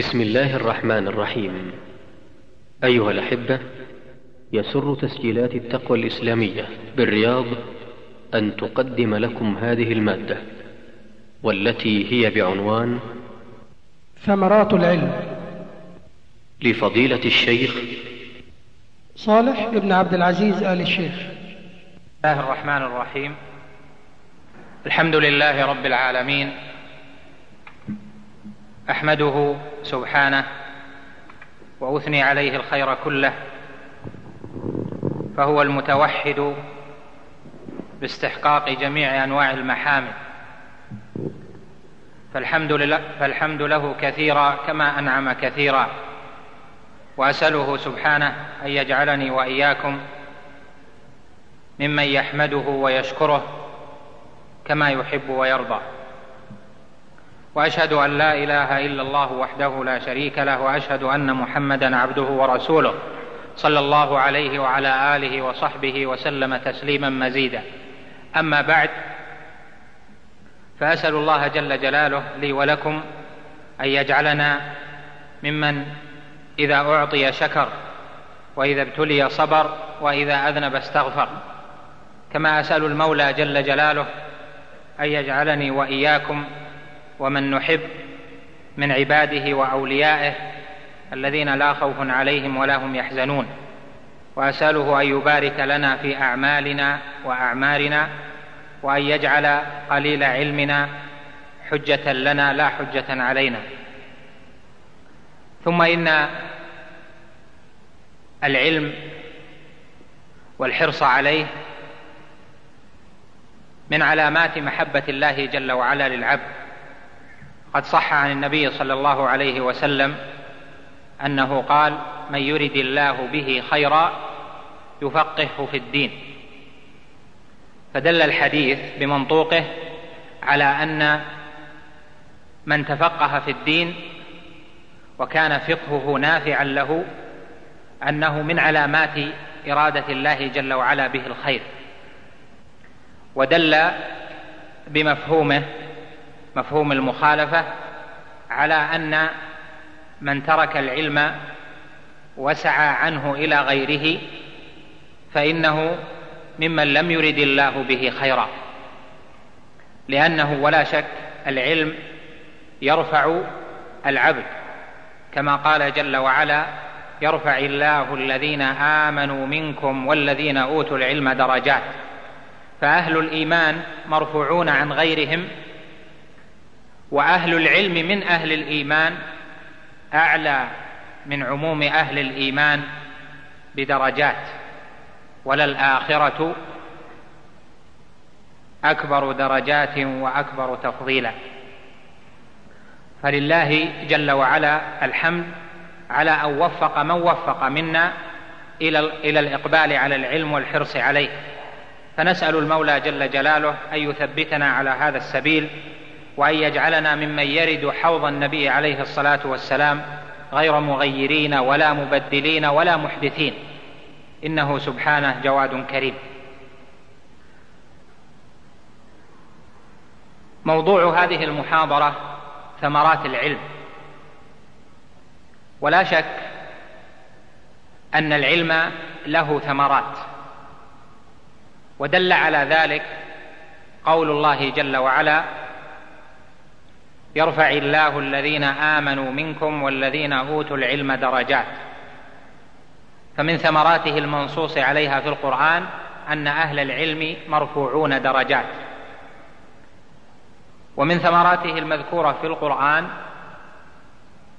بسم الله الرحمن الرحيم. أيها الأحبة يسر تسجيلات التقوى الإسلامية بالرياض أن تقدم لكم هذه المادة والتي هي بعنوان ثمرات العلم. لفضيلة الشيخ صالح بن عبد العزيز آل الشيخ. بسم الله الرحمن الرحيم. الحمد لله رب العالمين أحمده سبحانه وأثني عليه الخير كله فهو المتوحد باستحقاق جميع أنواع المحامد. فالحمد لله, فالحمد له كثيرا كما أنعم كثيرا. وأسأله سبحانه أن يجعلني وإياكم ممن يحمده ويشكره كما يحب ويرضى. وأشهد أن لا إله إلا الله وحده لا شريك له وأشهد أن محمدا عبده ورسوله. صلى الله عليه وعلى آله وصحبه وسلم تسليما مزيدا. أما بعد فأسأل الله جل جلاله لي ولكم أن يجعلنا ممن إذا أعطي شكر وإذا ابتلي صبر وإذا أذنب استغفر. كما أسأل المولى جل جلاله أن يجعلني وإياكم ومن نحب من عباده وأوليائه الذين لا خوف عليهم ولا هم يحزنون. وأسأله أن يبارك لنا في أعمالنا وأعمارنا وأن يجعل قليل علمنا حجة لنا لا حجة علينا. ثم إن العلم والحرص عليه من علامات محبة الله جل وعلا للعبد. قد صح عن النبي صلى الله عليه وسلم أنه قال من يرد الله به خيرا يفقهه في الدين فدل الحديث بمنطوقه على أن من تفقه في الدين وكان فقهه نافعا له أنه من علامات إرادة الله جل وعلا به الخير. ودل بمفهومه مفهوم المخالفة على أن من ترك العلم وسعى عنه إلى غيره فإنه ممن لم يرد الله به خيرا. لأنه ولا شك العلم يرفع العبد كما قال جل وعلا يرفع الله الذين آمنوا منكم والذين أوتوا العلم درجات. فأهل الإيمان مرفوعون عن غيرهم وأهل العلم من أهل الإيمان أعلى من عموم أهل الإيمان بدرجات وللآخرة أكبر درجات وأكبر تفضيلا. فلله جل وعلا الحمد على أن وفق من وفق منا إلى إلى الإقبال على العلم والحرص عليه. فنسأل المولى جل جلاله أن يثبتنا على هذا السبيل وأن يجعلنا ممن يرد حوض النبي عليه الصلاة والسلام غير مغيرين ولا مبدلين ولا محدثين. إنه سبحانه جواد كريم. موضوع هذه المحاضرة ثمرات العلم. ولا شك أن العلم له ثمرات. ودل على ذلك قول الله جل وعلا يرفع الله الذين آمنوا منكم والذين أوتوا العلم درجات. فمن ثمراته المنصوص عليها في القرآن أن أهل العلم مرفوعون درجات. ومن ثمراته المذكورة في القرآن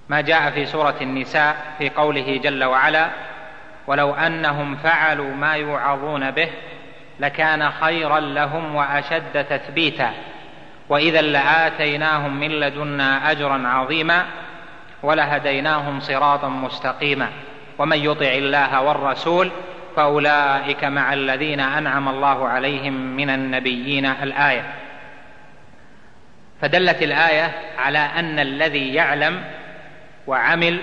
ما جاء في سورة النساء في قوله جل وعلا ولو أنهم فعلوا ما يوعظون به لكان خيرا لهم وأشد تثبيتا وإذا لآتيناهم من لدنا أجرا عظيما ولهديناهم صراطا مستقيما. ومن يطع الله والرسول فأولئك مع الذين أنعم الله عليهم من النبيين الآية. فدلت الآية على أن الذي يعلم وعمل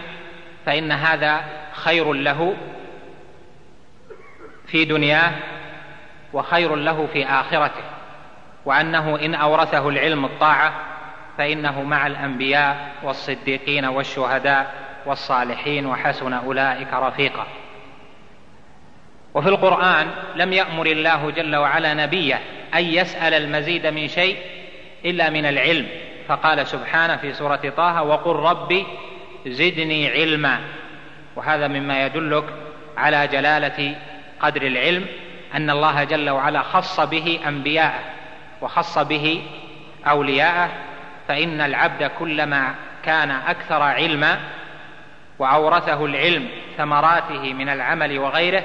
فإن هذا خير له في دنياه وخير له في آخرته. وأنه إن أورثه العلم الطاعة فإنه مع الأنبياء والصديقين والشهداء والصالحين وحسن أولئك رفيقا. وفي القرآن لم يأمر الله جل وعلا نبيه أن يسأل المزيد من شيء إلا من العلم. فقال سبحانه في سورة طه وقل رب زدني علما. وهذا مما يدلك على جلالة قدر العلم أن الله جل وعلا خص به أنبياءه. وخص به أولياءه فإن العبد كلما كان أكثر علما وأورثه العلم ثمراته من العمل وغيره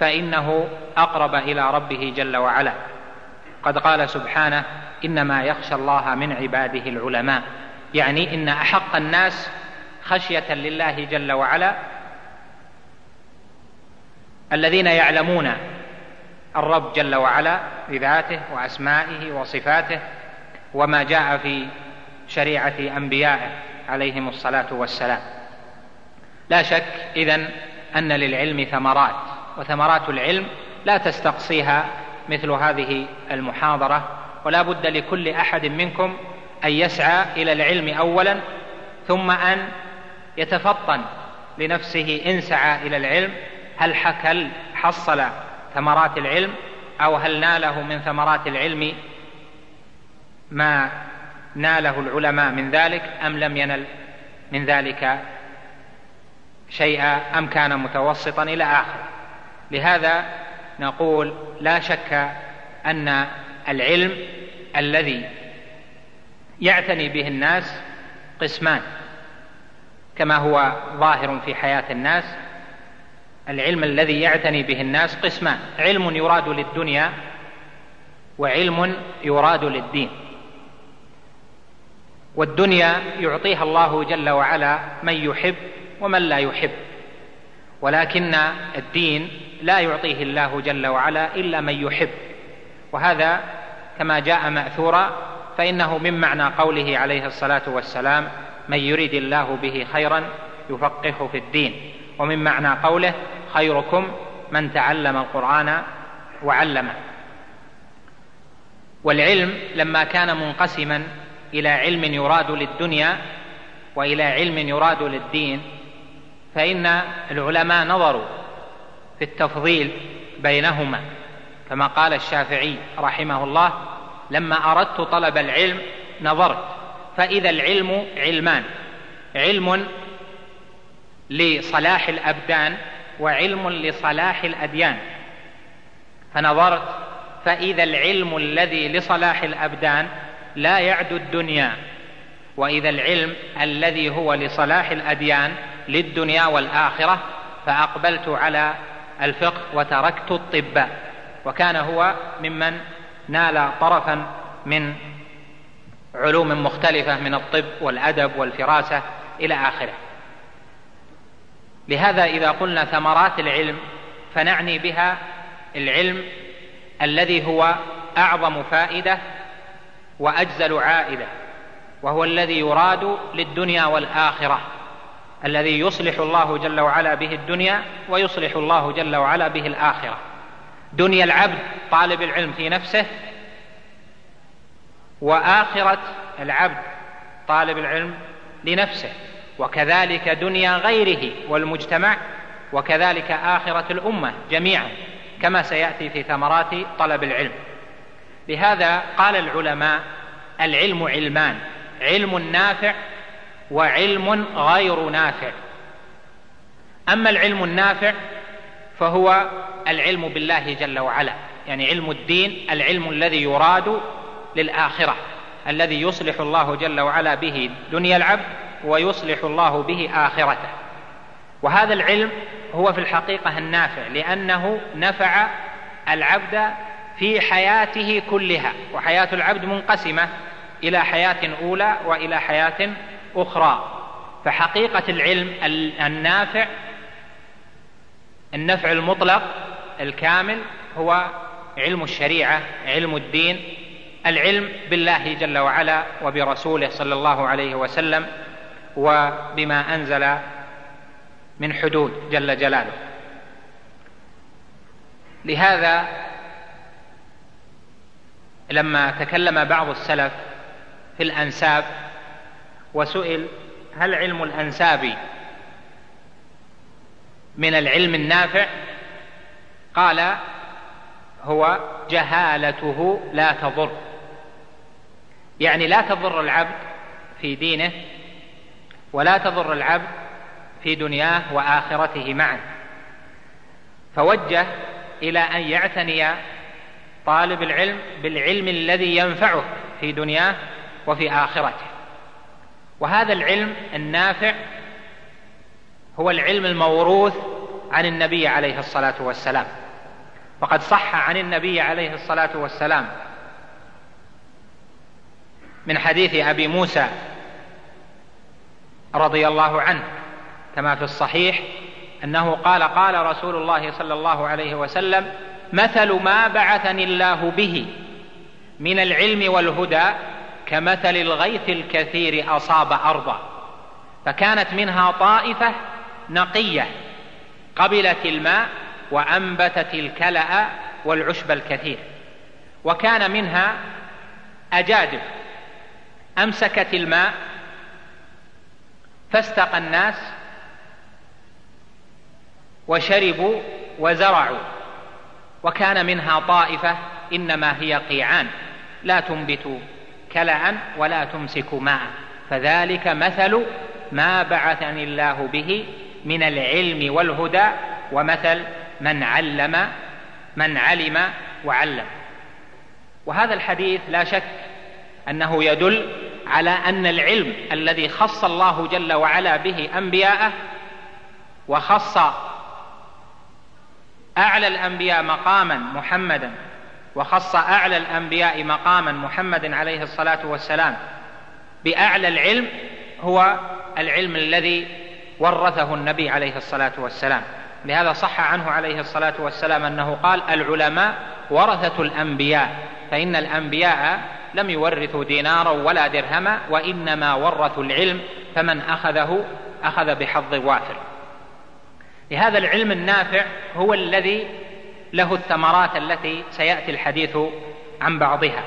فإنه أقرب إلى ربه جل وعلا. قد قال سبحانه إنما يخشى الله من عباده العلماء. يعني إن أحق الناس خشية لله جل وعلا الذين يعلمون الرب جل وعلا بذاته وأسمائه وصفاته وما جاء في شريعة أنبيائه عليهم الصلاة والسلام. لا شك إذن أن للعلم ثمرات وثمرات العلم لا تستقصيها مثل هذه المحاضرة ولا بد لكل أحد منكم أن يسعى إلى العلم اولا ثم أن يتفطن لنفسه إن سعى إلى العلم هل هل حصل ثمرات العلم أو هل ناله من ثمرات العلم ما ناله العلماء من ذلك أم لم ينل من ذلك شيئا أم كان متوسطا إلى اخره لهذا نقول لا شك أن العلم الذي يعتني به الناس قسمان كما هو ظاهر في حياة الناس العلم الذي يعتني به الناس قسمان. علم يراد للدنيا وعلم يراد للدين. والدنيا يعطيها الله جل وعلا من يحب ومن لا يحب. ولكن الدين لا يعطيه الله جل وعلا إلا من يحب. وهذا كما جاء مأثورا فإنه من معنى قوله عليه الصلاة والسلام من يريد الله به خيرا يفقهه في الدين. ومن معنى قوله خيركم من تعلم القرآن وعلمه. والعلم لما كان منقسما إلى علم يراد للدنيا وإلى علم يراد للدين فإن العلماء نظروا في التفضيل بينهما. كما قال الشافعي رحمه الله لما أردت طلب العلم نظرت فإذا العلم علمان علم لصلاح الأبدان وعلم لصلاح الأديان. فنظرت فإذا العلم الذي لصلاح الأبدان لا يعدو الدنيا وإذا العلم الذي هو لصلاح الأديان للدنيا والآخرة فأقبلت على الفقه وتركت الطب. وكان هو ممن نال طرفا من علوم مختلفة من الطب والأدب والفراسة إلى آخره. لهذا إذا قلنا ثمرات العلم فنعني بها العلم الذي هو أعظم فائدة وأجزل عائدة وهو الذي يراد للدنيا والآخرة الذي يصلح الله جل وعلا به الدنيا ويصلح الله جل وعلا به الآخرة. دنيا العبد طالب العلم في نفسه وآخرة العبد طالب العلم لنفسه. وكذلك دنيا غيره والمجتمع وكذلك آخرة الأمة جميعا كما سيأتي في ثمرات طلب العلم. لهذا قال العلماء العلم علمان علم نافع وعلم غير نافع. أما العلم النافع فهو العلم بالله جل وعلا يعني علم الدين العلم الذي يراد للآخرة الذي يصلح الله جل وعلا به دنيا العبد ويصلح الله به آخرته. وهذا العلم هو في الحقيقة النافع لأنه نفع العبد في حياته كلها وحياة العبد منقسمة إلى حياة أولى وإلى حياة أخرى. فحقيقة العلم النافع النفع المطلق الكامل هو علم الشريعة علم الدين العلم بالله جل وعلا وبرسوله صلى الله عليه وسلم. وبما أنزل من حدود جل جلاله. لهذا لما تكلم بعض السلف في الأنساب وسئل هل علم الأنساب من العلم النافع؟ قال هو جهالته لا تضر. يعني لا تضر العبد في دينه ولا تضر العبد في دنياه وآخرته معا. فوجه إلى أن يعتني طالب العلم بالعلم الذي ينفعه في دنياه وفي آخرته. وهذا العلم النافع هو العلم الموروث عن النبي عليه الصلاة والسلام. فقد صح عن النبي عليه الصلاة والسلام من حديث أبي موسى رضي الله عنه كما في الصحيح أنه قال قال رسول الله صلى الله عليه وسلم مثل ما بعثني الله به من العلم والهدى كمثل الغيث الكثير أصاب ارضا فكانت منها طائفة نقية قبلت الماء وأنبتت الكلأ والعشب الكثير وكان منها أجادب أمسكت الماء فاستقى الناس وشربوا وزرعوا. وكان منها طائفة إنما هي قيعان لا تنبت كلا ولا تمسك ماء. فذلك مثل ما بعثني الله به من العلم والهدى ومثل من علم من علم وعلم. وهذا الحديث لا شك أنه يدل على أن العلم الذي خص الله جل وعلا به أنبياءه وخص أعلى الأنبياء مقاما محمدا وخص أعلى الأنبياء مقاما محمد عليه الصلاة والسلام بأعلى العلم هو العلم الذي ورثه النبي عليه الصلاة والسلام. لهذا صح عنه عليه الصلاة والسلام أنه قال العلماء ورثة الأنبياء. فإن الأنبياء لم يورثوا دينارا ولا درهما وإنما ورثوا العلم فمن أخذه أخذ بحظ وافر. لهذا العلم النافع هو الذي له الثمرات التي سيأتي الحديث عن بعضها.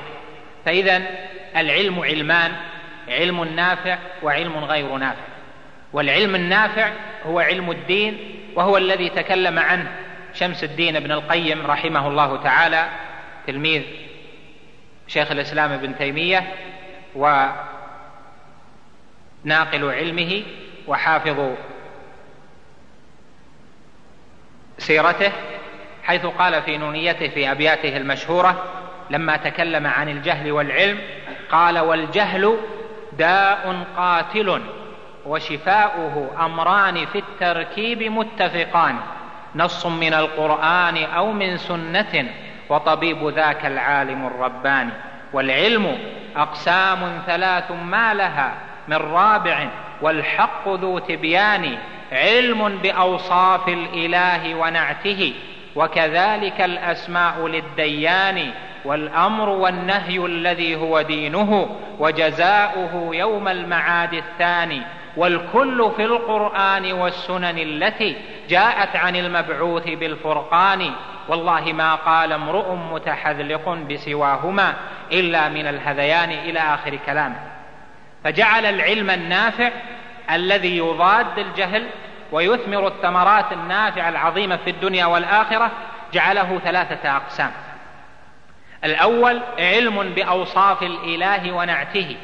فإذا العلم علمان علم نافع وعلم غير نافع. والعلم النافع هو علم الدين وهو الذي تكلم عنه شمس الدين ابن القيم رحمه الله تعالى تلميذ شيخ الإسلام ابن تيمية وناقل علمه وحافظ سيرته حيث قال في نونيته في أبياته المشهورة لما تكلم عن الجهل والعلم قال والجهل داء قاتل وشفاؤه أمران في التركيب متفقان نص من القرآن أو من سنة وطبيب ذاك العالم الرباني والعلم أقسام ثلاث ما لها من رابع والحق ذو تبيان علم بأوصاف الإله ونعته وكذلك الأسماء للديان والأمر والنهي الذي هو دينه وجزاؤه يوم المعاد الثاني. والكل في القرآن والسنن التي جاءت عن المبعوث بالفرقان. والله ما قال امرؤ متحذلق بسواهما إلا من الهذيان إلى آخر كلامه فجعل العلم النافع الذي يضاد الجهل ويثمر الثمرات النافعة العظيمة في الدنيا والآخرة جعله ثلاثة أقسام. الأول علم بأوصاف الإله ونعته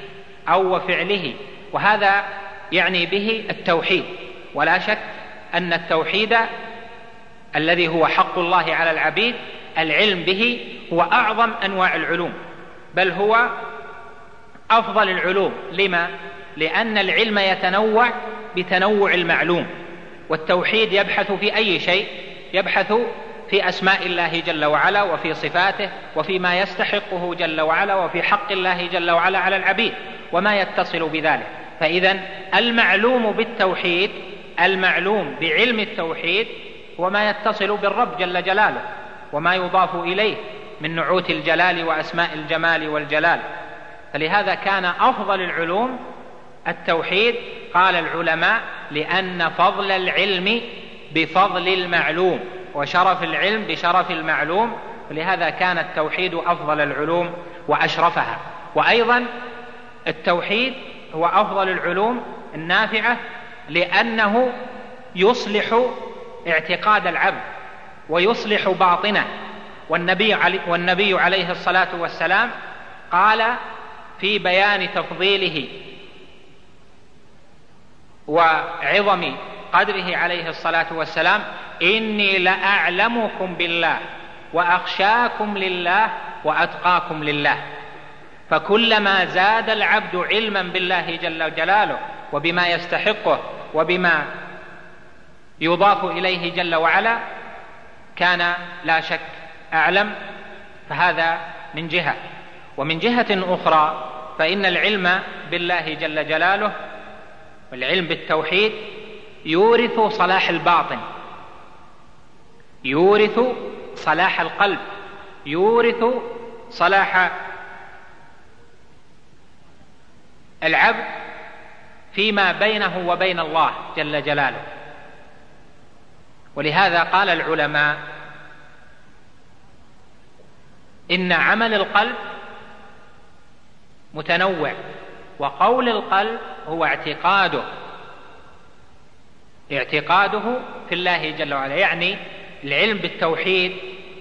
أو وفعله. وهذا يعني به التوحيد. ولا شك أن التوحيد الذي هو حق الله على العبيد العلم به هو أعظم أنواع العلوم بل هو أفضل العلوم. لما؟ لأن العلم يتنوع بتنوع المعلوم والتوحيد يبحث في أي شيء؟ يبحث في أسماء الله جل وعلا وفي صفاته وفيما يستحقه جل وعلا وفي حق الله جل وعلا على العبيد وما يتصل بذلك. فاذا المعلوم بالتوحيد المعلوم بعلم التوحيد هو ما يتصل بالرب جل جلاله وما يضاف إليه من نعوت الجلال وأسماء الجمال والجلال. فلهذا كان أفضل العلوم التوحيد قال العلماء لأن فضل العلم بفضل المعلوم وشرف العلم بشرف المعلوم ولهذا كان التوحيد أفضل العلوم وأشرفها. وأيضا التوحيد هو أفضل العلوم النافعة لأنه يصلح اعتقاد العبد ويصلح باطنه. والنبي, علي والنبي عليه الصلاة والسلام قال في بيان تفضيله وعظم قدره عليه الصلاة والسلام إني لأعلمكم بالله وأخشاكم لله وأتقاكم لله. فكلما زاد العبد علما بالله جل جلاله وبما يستحقه وبما يضاف إليه جل وعلا كان لا شك أعلم فهذا من جهة. ومن جهة أخرى فإن العلم بالله جل جلاله والعلم بالتوحيد يورث صلاح الباطن يورث صلاح القلب يورث صلاح العبد فيما بينه وبين الله جل جلاله. ولهذا قال العلماء إن عمل القلب متنوع وقول القلب هو اعتقاده. اعتقاده في الله جل وعلا يعني العلم بالتوحيد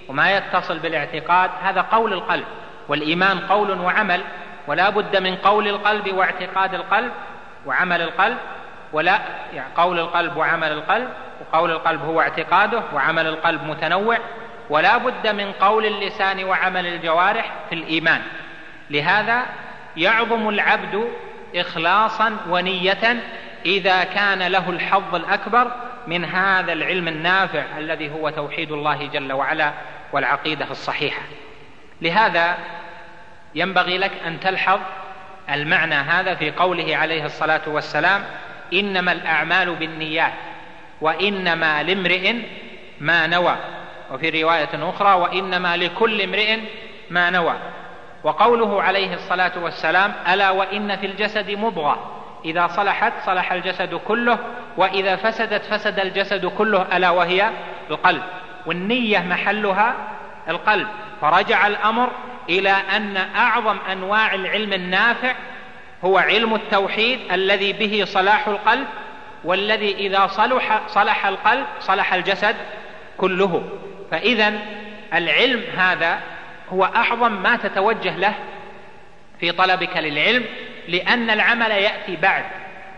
وما يتصل بالاعتقاد هذا قول القلب. والإيمان قول وعمل. ولا بد من قول القلب واعتقاد القلب وعمل القلب ولا يعني قول القلب وعمل القلب وقول القلب هو اعتقاده وعمل القلب متنوع ولا بد من قول اللسان وعمل الجوارح في الإيمان. لهذا يعظم العبد اخلاصا ونية إذا كان له الحظ الأكبر من هذا العلم النافع الذي هو توحيد الله جل وعلا والعقيدة الصحيحة. لهذا ينبغي لك أن تلحظ المعنى هذا في قوله عليه الصلاة والسلام إنما الأعمال بالنيات وإنما لامرئ ما نوى. وفي رواية أخرى وإنما لكل امرئ ما نوى. وقوله عليه الصلاة والسلام ألا وإن في الجسد مضغة. إذا صلحت صلح الجسد كله وإذا فسدت فسد الجسد كله ألا وهي القلب. والنية محلها القلب. فرجع الأمر إلى أن أعظم أنواع العلم النافع هو علم التوحيد الذي به صلاح القلب والذي إذا صلح صلح القلب صلح الجسد كله. فاذا العلم هذا هو أعظم ما تتوجه له في طلبك للعلم لأن العمل يأتي بعد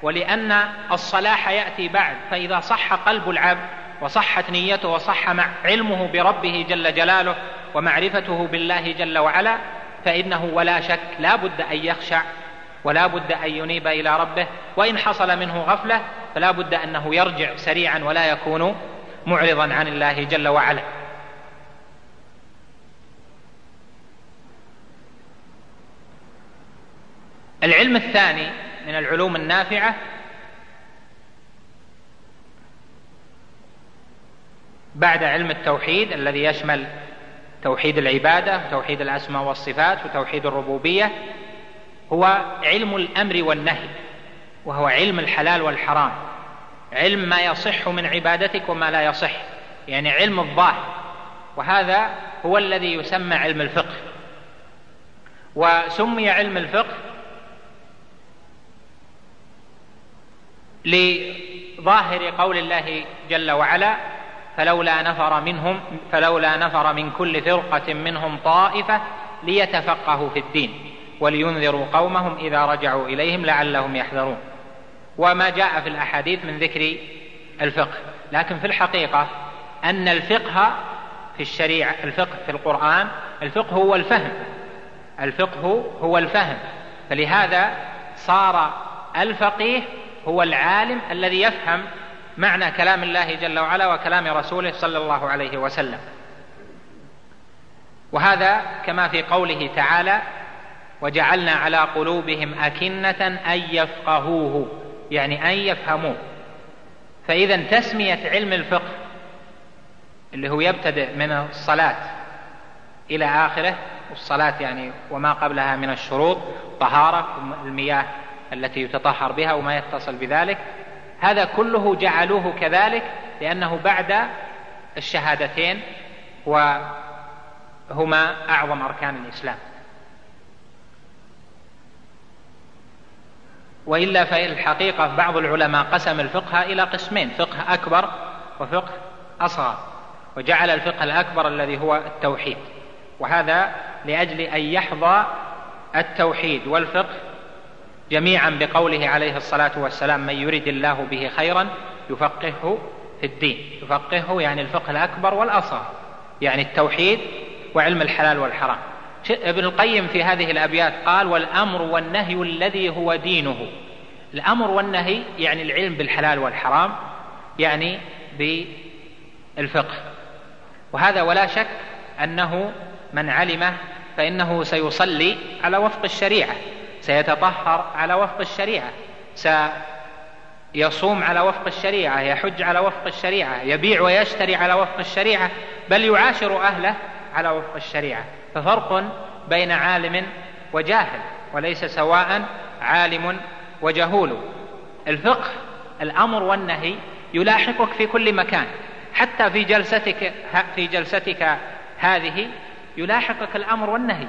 ولأن الصلاح يأتي بعد. فإذا صح قلب العبد وصحت نيته وصح مع علمه بربه جل جلاله ومعرفته بالله جل وعلا فإنه ولا شك لا بد أن يخشع ولا بد أن ينيب إلى ربه وإن حصل منه غفلة فلا بد أنه يرجع سريعا ولا يكون معرضا عن الله جل وعلا. العلم الثاني من العلوم النافعة بعد علم التوحيد الذي يشمل توحيد العبادة وتوحيد الأسماء والصفات وتوحيد الربوبية هو علم الأمر والنهي وهو علم الحلال والحرام. علم ما يصح من عبادتك وما لا يصح يعني علم الظاهر. وهذا هو الذي يسمى علم الفقه. وسمي علم الفقه لظاهر قول الله جل وعلا فلولا نفر منهم فلولا نفر من كل فرقة منهم طائفة ليتفقهوا في الدين ولينذروا قومهم إذا رجعوا إليهم لعلهم يحذرون. وما جاء في الأحاديث من ذكر الفقه لكن في الحقيقة أن الفقه في الشريعة الفقه في القرآن الفقه هو الفهم الفقه هو الفهم. فلهذا صار الفقيه هو العالم الذي يفهم معنى كلام الله جل وعلا وكلام رسوله صلى الله عليه وسلم. وهذا كما في قوله تعالى وجعلنا على قلوبهم أكنة أن يفقهوه. يعني أن يفهموه. فإذا تسمية علم الفقه اللي هو يبتدئ من الصلاة إلى آخره والصلاة يعني وما قبلها من الشروط طهارة المياه التي يتطهر بها وما يتصل بذلك هذا كله جعلوه كذلك لأنه بعد الشهادتين وهما أعظم أركان الإسلام. وإلا فالحقيقة بعض العلماء قسم الفقه إلى قسمين فقه أكبر وفقه أصغر وجعل الفقه الأكبر الذي هو التوحيد. وهذا لأجل أن يحظى التوحيد والفقه جميعا بقوله عليه الصلاة والسلام من يرد الله به خيرا يفقهه في الدين يفقهه يعني الفقه الأكبر والأصغر يعني التوحيد وعلم الحلال والحرام. ابن القيم في هذه الأبيات قال والأمر والنهي الذي هو دينه الأمر والنهي يعني العلم بالحلال والحرام يعني بالفقه. وهذا ولا شك أنه من علمه فإنه سيصلي على وفق الشريعة. سيتطهر على وفق الشريعة. سيصوم على وفق الشريعة يحج على وفق الشريعة يبيع ويشتري على وفق الشريعة بل يعاشر أهله على وفق الشريعة. ففرق بين عالم وجاهل وليس سواء عالم وجهول. الفقه الأمر والنهي يلاحقك في كل مكان. حتى في جلستك في جلستك هذه يلاحقك الأمر والنهي.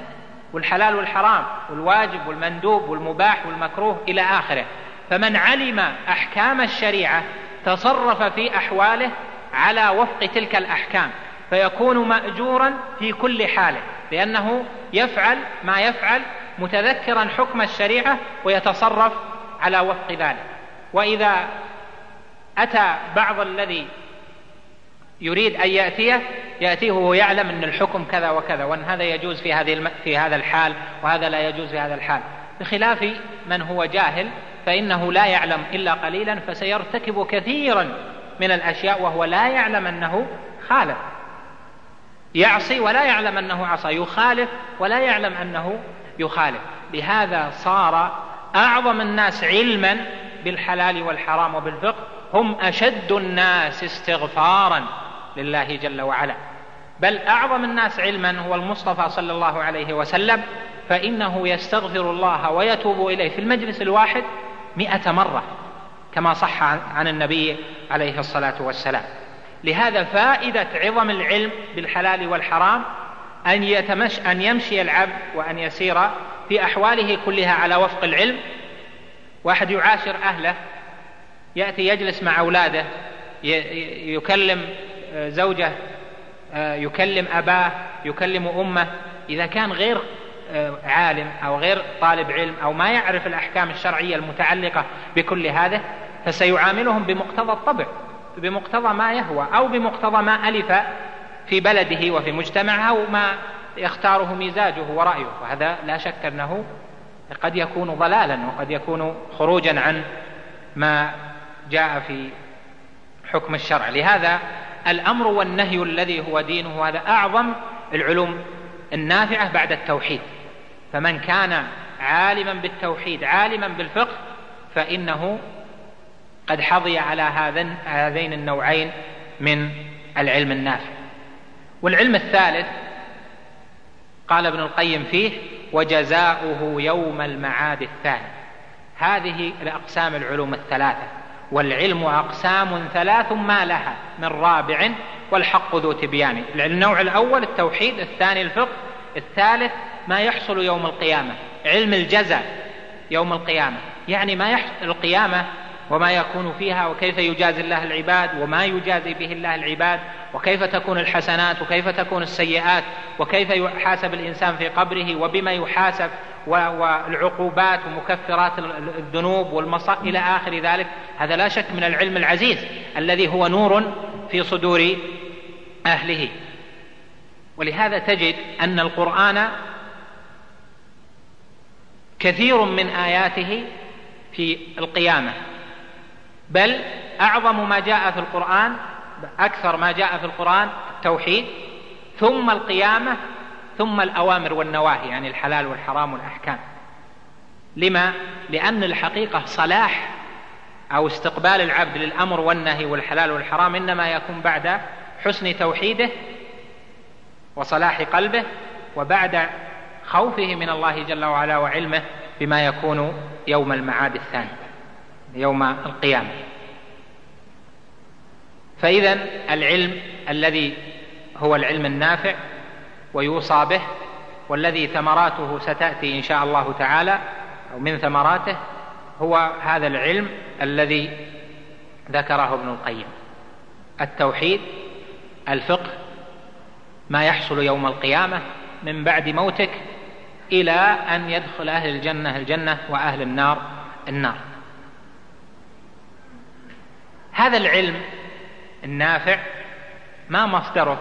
والحلال والحرام والواجب والمندوب والمباح والمكروه إلى آخره. فمن علم أحكام الشريعة تصرف في أحواله على وفق تلك الأحكام فيكون مأجورا في كل حاله لأنه يفعل ما يفعل متذكرا حكم الشريعة ويتصرف على وفق ذلك. وإذا أتى بعض الذي يريد أن يأتيه يأتيه وهو يعلم أن الحكم كذا وكذا وأن هذا يجوز في هذه الم... في هذا الحال وهذا لا يجوز في هذا الحال. بخلاف من هو جاهل فإنه لا يعلم إلا قليلا فسيرتكب كثيرا من الأشياء وهو لا يعلم أنه خالف. يعصي ولا يعلم أنه عصى يخالف ولا يعلم أنه يخالف. لهذا صار أعظم الناس علما بالحلال والحرام وبالفقه هم أشد الناس استغفارا. لله جل وعلا. بل أعظم الناس علما هو المصطفى صلى الله عليه وسلم فإنه يستغفر الله ويتوب إليه في المجلس الواحد مئة مرة كما صح عن النبي عليه الصلاة والسلام. لهذا فائدة عظم العلم بالحلال والحرام أن يتمش أن يمشي العبد وأن يسير في أحواله كلها على وفق العلم. واحد يعاشر أهله يأتي يجلس مع أولاده يكلم زوجة آه، يكلم أباه يكلم أمه. إذا كان غير آه، عالم أو غير طالب علم أو ما يعرف الأحكام الشرعية المتعلقة بكل هذا فسيعاملهم بمقتضى الطبع بمقتضى ما يهوى أو بمقتضى ما ألف في بلده وفي مجتمعه أو ما يختاره مزاجه ورأيه. وهذا لا شك أنه قد يكون ضلالا وقد يكون خروجا عن ما جاء في حكم الشرع. لهذا الأمر والنهي الذي هو دينه هذا أعظم العلوم النافعة بعد التوحيد. فمن كان عالما بالتوحيد عالما بالفقه فإنه قد حظي على هذين النوعين من العلم النافع. والعلم الثالث قال ابن القيم فيه وجزاؤه يوم المعاد الثاني هذه الأقسام العلوم الثلاثة. والعلم أقسام ثلاث ما لها من رابع والحق ذو تبيان. النوع الأول التوحيد الثاني الفقه الثالث ما يحصل يوم القيامة علم الجزاء يوم القيامة. يعني ما يحصل القيامة وما يكون فيها وكيف يجازي الله العباد وما يجازي به الله العباد وكيف تكون الحسنات وكيف تكون السيئات وكيف يحاسب الإنسان في قبره وبما يحاسب والعقوبات ومكفرات الذنوب والمصائب إلى آخر ذلك. هذا لا شك من العلم العزيز الذي هو نور في صدور أهله. ولهذا تجد أن القرآن كثير من آياته في القيامة. بل أعظم ما جاء في القرآن أكثر ما جاء في القرآن التوحيد ثم القيامة ثم الأوامر والنواهي يعني الحلال والحرام والأحكام. لما؟ لأن الحقيقة صلاح أو استقبال العبد للأمر والنهي والحلال والحرام إنما يكون بعد حسن توحيده وصلاح قلبه وبعد خوفه من الله جل وعلا وعلمه بما يكون يوم المعاد الثاني. يوم القيامة. فإذا العلم الذي هو العلم النافع ويوصى به والذي ثمراته ستأتي إن شاء الله تعالى أو من ثمراته هو هذا العلم الذي ذكره ابن القيم. التوحيد الفقه ما يحصل يوم القيامة من بعد موتك إلى أن يدخل أهل الجنة الجنة وأهل النار النار. هذا العلم النافع ما مصدره.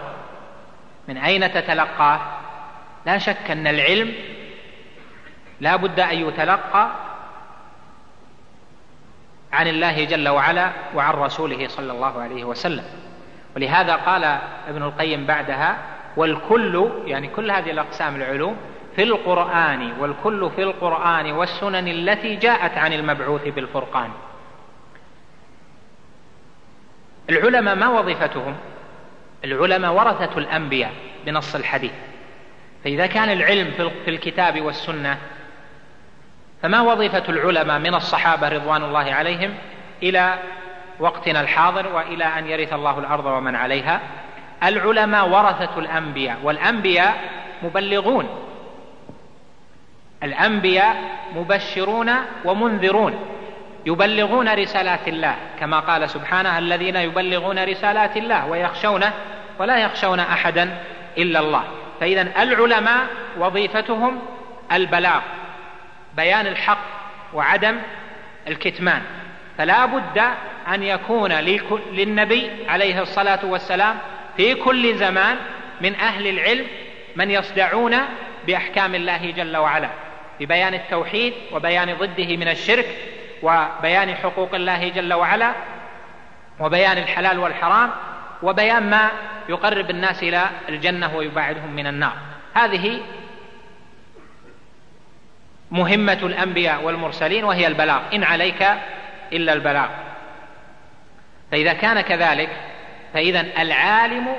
من أين تتلقاه؟ لا شك أن العلم لا بد أن يتلقى عن الله جل وعلا وعن رسوله صلى الله عليه وسلم. ولهذا قال ابن القيم بعدها والكل يعني كل هذه الأقسام العلوم في القرآن والكل في القرآن والسنن التي جاءت عن المبعوث بالفرقان. العلماء ما وظيفتهم؟ العلماء ورثة الأنبياء بنص الحديث. فإذا كان العلم في الكتاب والسنة فما وظيفة العلماء من الصحابة رضوان الله عليهم إلى وقتنا الحاضر وإلى أن يرث الله الأرض ومن عليها؟ العلماء ورثة الأنبياء والأنبياء مبلغون. الأنبياء مبشرون ومنذرون. يبلغون رسالات الله كما قال سبحانه الذين يبلغون رسالات الله ويخشونه ولا يخشون أحدا إلا الله. فإذا العلماء وظيفتهم البلاغ بيان الحق وعدم الكتمان. فلا بد أن يكون للنبي عليه الصلاة والسلام في كل زمان من أهل العلم من يصدعون بأحكام الله جل وعلا ببيان التوحيد وبيان ضده من الشرك وبيان حقوق الله جل وعلا وبيان الحلال والحرام وبيان ما يقرب الناس إلى الجنة ويباعدهم من النار. هذه مهمة الأنبياء والمرسلين وهي البلاغ. إن عليك إلا البلاغ. فإذا كان كذلك فإذا العالم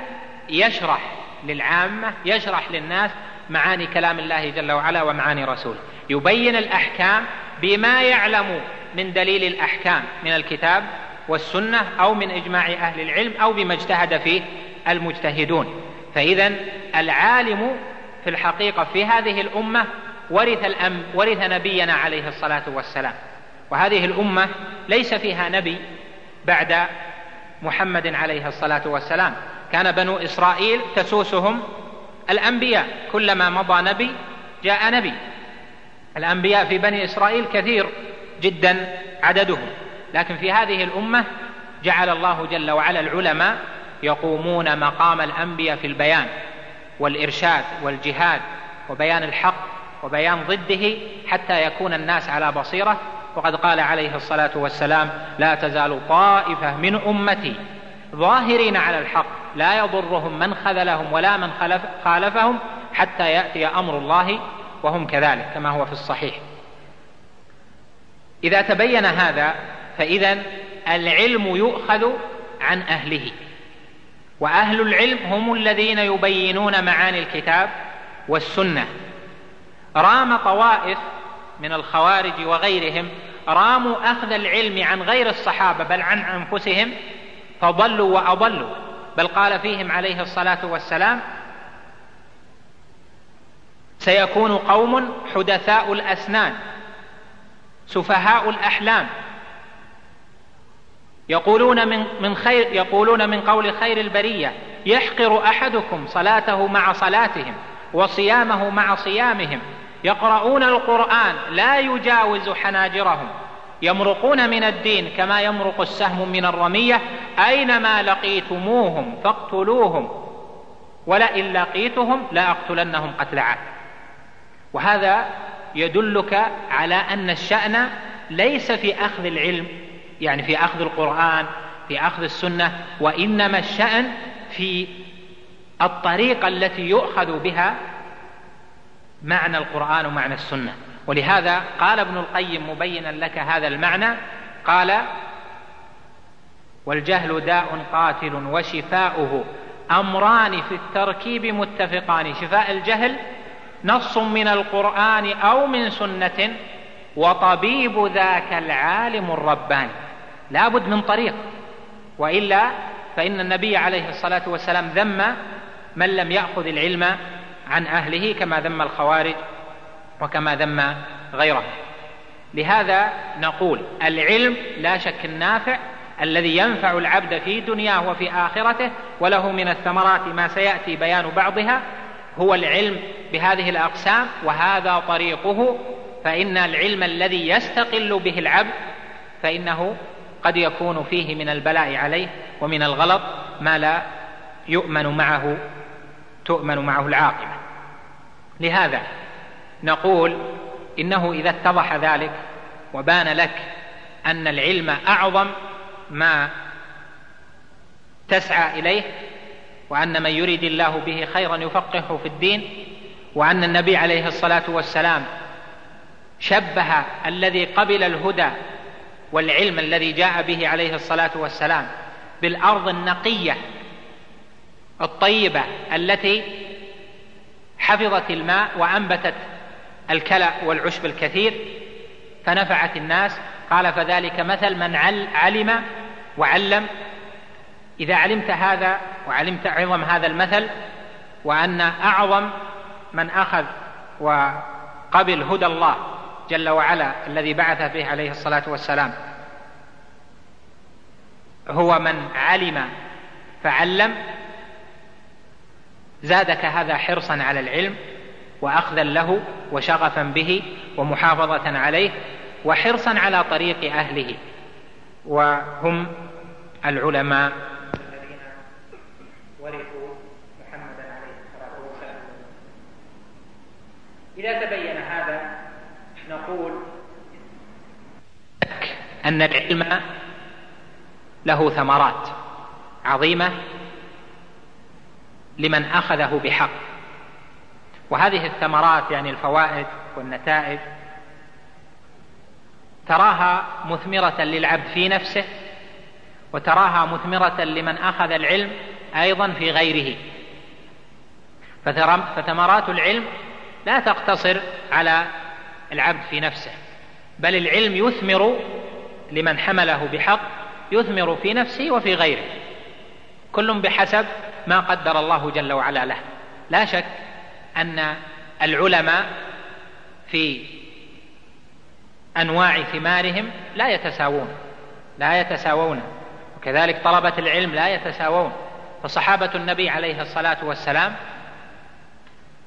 يشرح للعامة يشرح للناس معاني كلام الله جل وعلا ومعاني رسوله. يبين الأحكام بما يعلم من دليل الأحكام من الكتاب والسنة أو من إجماع أهل العلم أو بما اجتهد فيه المجتهدون. فإذا العالم في الحقيقة في هذه الأمة ورث الأم ورث نبينا عليه الصلاة والسلام. وهذه الأمة ليس فيها نبي بعد محمد عليه الصلاة والسلام. كان بنو إسرائيل تسوسهم الأنبياء. كلما مضى نبي جاء نبي. الأنبياء في بني إسرائيل كثير. جدا عددهم. لكن في هذه الأمة جعل الله جل وعلا العلماء يقومون مقام الأنبياء في البيان والإرشاد والجهاد وبيان الحق وبيان ضده حتى يكون الناس على بصيرة. وقد قال عليه الصلاة والسلام لا تزال طائفة من أمتي ظاهرين على الحق لا يضرهم من خذلهم ولا من خالفهم حتى يأتي أمر الله وهم كذلك كما هو في الصحيح. إذا تبين هذا فاذا العلم يؤخذ عن أهله. وأهل العلم هم الذين يبينون معاني الكتاب والسنة. رام طوائف من الخوارج وغيرهم راموا أخذ العلم عن غير الصحابة بل عن أنفسهم فضلوا وأضلوا. بل قال فيهم عليه الصلاة والسلام سيكون قوم حدثاء الأسنان. سفهاء الأحلام. يقولون من من خير يقولون من قول خير البرية يحقر أحدكم صلاته مع صلاتهم وصيامه مع صيامهم. يقرؤون القرآن لا يجاوز حناجرهم. يمرقون من الدين كما يمرق السهم من الرمية. أينما لقيتموهم فاقتلوهم ولئن لقيتهم لأقتلنهم قتل عاد. وهذا يدلك على أن الشأن ليس في أخذ العلم يعني في أخذ القرآن في أخذ السنة وإنما الشأن في الطريقة التي يؤخذ بها معنى القرآن ومعنى السنة. ولهذا قال ابن القيم مبينا لك هذا المعنى قال والجهل داء قاتل وشفاؤه أمران في التركيب متفقان شفاء الجهل نص من القرآن أو من سنة وطبيب ذاك العالم الرباني. لا بد من طريق. وإلا فإن النبي عليه الصلاة والسلام ذم من لم يأخذ العلم عن أهله كما ذم الخوارج وكما ذم غيره لهذا نقول العلم لا شك النافع الذي ينفع العبد في دنياه وفي آخرته وله من الثمرات ما سيأتي بيان بعضها. هو العلم بهذه الأقسام وهذا طريقه فإن العلم الذي يستقل به العبد فإنه قد يكون فيه من البلاء عليه ومن الغلط ما لا يؤمن معه تؤمن معه العاقبة. لهذا نقول إنه إذا اتضح ذلك وبان لك أن العلم أعظم ما تسعى إليه وأن من يريد الله به خيرا يفقهه في الدين وأن النبي عليه الصلاة والسلام شبه الذي قبل الهدى والعلم الذي جاء به عليه الصلاة والسلام بالأرض النقية الطيبة التي حفظت الماء وأنبتت الكلأ والعشب الكثير فنفعت الناس. قال فذلك مثل من علم وعلم إذا علمت هذا وعلمت عظم هذا المثل وأن أعظم من أخذ وقبل هدى الله جل وعلا الذي بعث به عليه الصلاة والسلام هو من علم فعلم زادك هذا حرصا على العلم واخذا له وشغفا به ومحافظة عليه وحرصا على طريق أهله وهم العلماء. ورثوا محمدا عليه الصلاة والسلام. إذا تبين هذا نقول أن العلم له ثمرات عظيمة لمن أخذه بحق. وهذه الثمرات يعني الفوائد والنتائج. تراها مثمرة للعبد في نفسه وتراها مثمرة لمن أخذ العلم أيضا في غيره. فثمرات العلم لا تقتصر على العبد في نفسه بل العلم يثمر لمن حمله بحق يثمر في نفسه وفي غيره كل بحسب ما قدر الله جل وعلا له. لا شك أن العلماء في أنواع ثمارهم لا يتساوون لا يتساوون. وكذلك طلبة العلم لا يتساوون. فصحابة النبي عليه الصلاة والسلام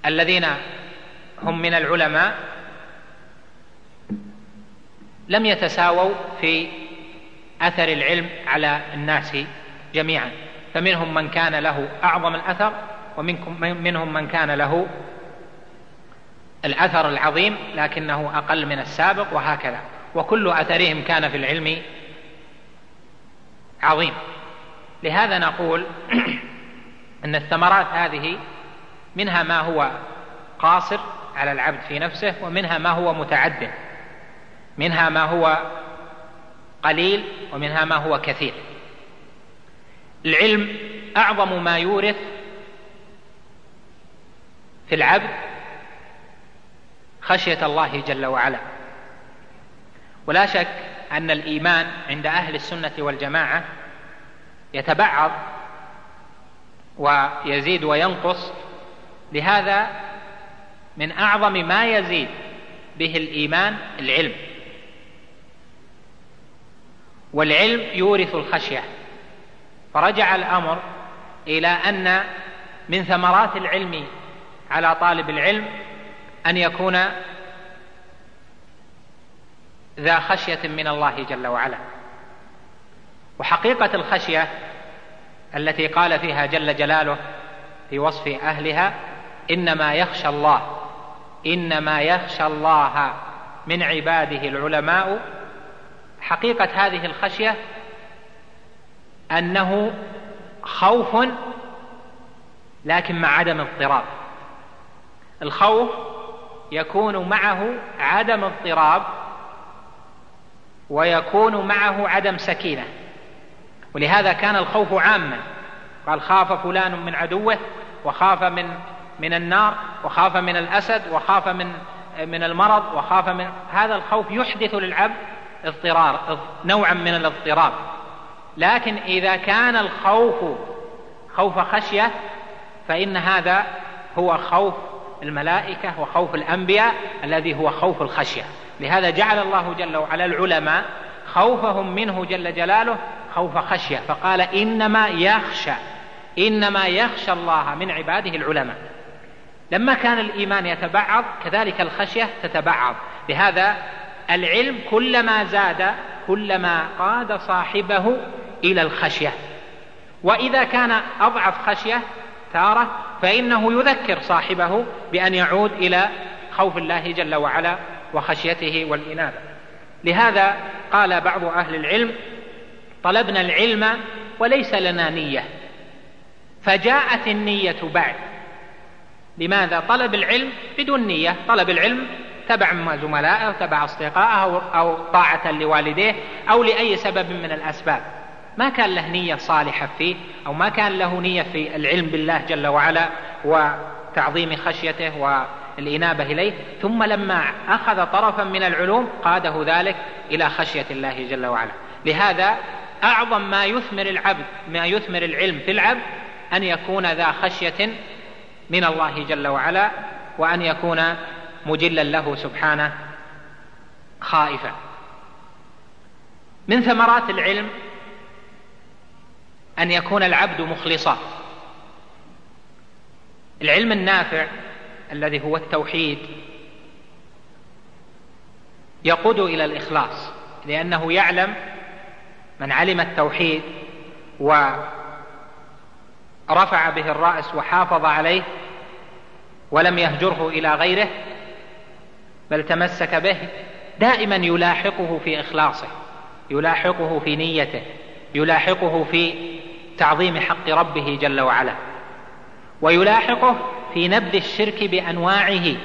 الذين هم من العلماء لم يتساووا في أثر العلم على الناس جميعا. فمنهم من كان له أعظم الأثر ومنهم من كان له الأثر العظيم لكنه أقل من السابق وهكذا. وكل أثرهم كان في العلم عظيم. لهذا نقول أن الثمرات هذه منها ما هو قاصر على العبد في نفسه ومنها ما هو متعدد. منها ما هو قليل ومنها ما هو كثير. العلم أعظم ما يورث في العبد خشية الله جل وعلا. ولا شك أن الإيمان عند أهل السنة والجماعة يتبعض ويزيد وينقص لهذا من أعظم ما يزيد به الإيمان العلم. والعلم يورث الخشية. فرجع الأمر إلى أن من ثمرات العلم على طالب العلم أن يكون ذا خشية من الله جل وعلا. وحقيقة الخشية التي قال فيها جل جلاله في وصف أهلها إنما يخشى الله إنما يخشى الله من عباده العلماء. حقيقة هذه الخشية أنه خوف لكن مع عدم اضطراب. الخوف يكون معه عدم اضطراب ويكون معه عدم سكينة. ولهذا كان الخوف عاما. قال خاف فلان من عدوه وخاف من من النار وخاف من الأسد وخاف من من المرض وخاف من هذا الخوف يحدث للعبد اضطرار نوعا من الاضطراب. لكن إذا كان الخوف خوف خشية فإن هذا هو خوف الملائكة وخوف الأنبياء الذي هو خوف الخشية. لهذا جعل الله جل وعلا العلماء خوفهم منه جل جلاله خوف خشيه فقال إنما يخشى إنما يخشى الله من عباده العلماء. لما كان الإيمان يتبعض كذلك الخشية تتبعض. لهذا العلم كلما زاد كلما قاد صاحبه إلى الخشية. وإذا كان أضعف خشية تارة فإنه يذكر صاحبه بأن يعود إلى خوف الله جل وعلا وخشيته والإنابة. لهذا قال بعض أهل العلم طلبنا العلم وليس لنا نية. فجاءت النية بعد. لماذا طلب العلم؟ بدون نية. طلب العلم تبع زملائه تبع أصدقائه أو طاعة لوالديه أو لأي سبب من الأسباب. ما كان له نية صالحة فيه أو ما كان له نية في العلم بالله جل وعلا وتعظيم خشيته والإنابة إليه. ثم لما أخذ طرفا من العلوم قاده ذلك إلى خشية الله جل وعلا. لهذا أعظم ما يثمر العبد ما يثمر العلم في العبد أن يكون ذا خشية من الله جل وعلا وأن يكون مجلا له سبحانه خائفا. من ثمرات العلم أن يكون العبد مخلصا. العلم النافع الذي هو التوحيد يقود إلى الإخلاص لأنه يعلم من علم التوحيد ورفع به الرأس وحافظ عليه ولم يهجره إلى غيره بل تمسك به دائما يلاحقه في إخلاصه يلاحقه في نيته يلاحقه في تعظيم حق ربه جل وعلا ويلاحقه في نبذ الشرك بأنواعه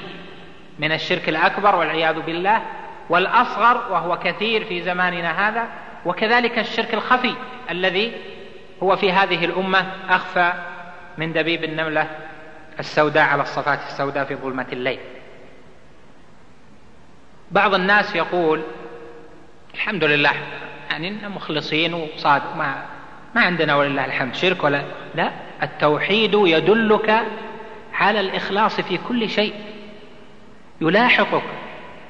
من الشرك الأكبر والعياذ بالله والأصغر وهو كثير في زماننا هذا وكذلك الشرك الخفي الذي هو في هذه الأمة أخفى من دبيب النملة السوداء على الصفات السوداء في ظلمة الليل. بعض الناس يقول الحمد لله يعني مخلصين وصادق ما ما عندنا ولله الحمد شرك ولا لا التوحيد يدلك على الإخلاص في كل شيء يلاحقك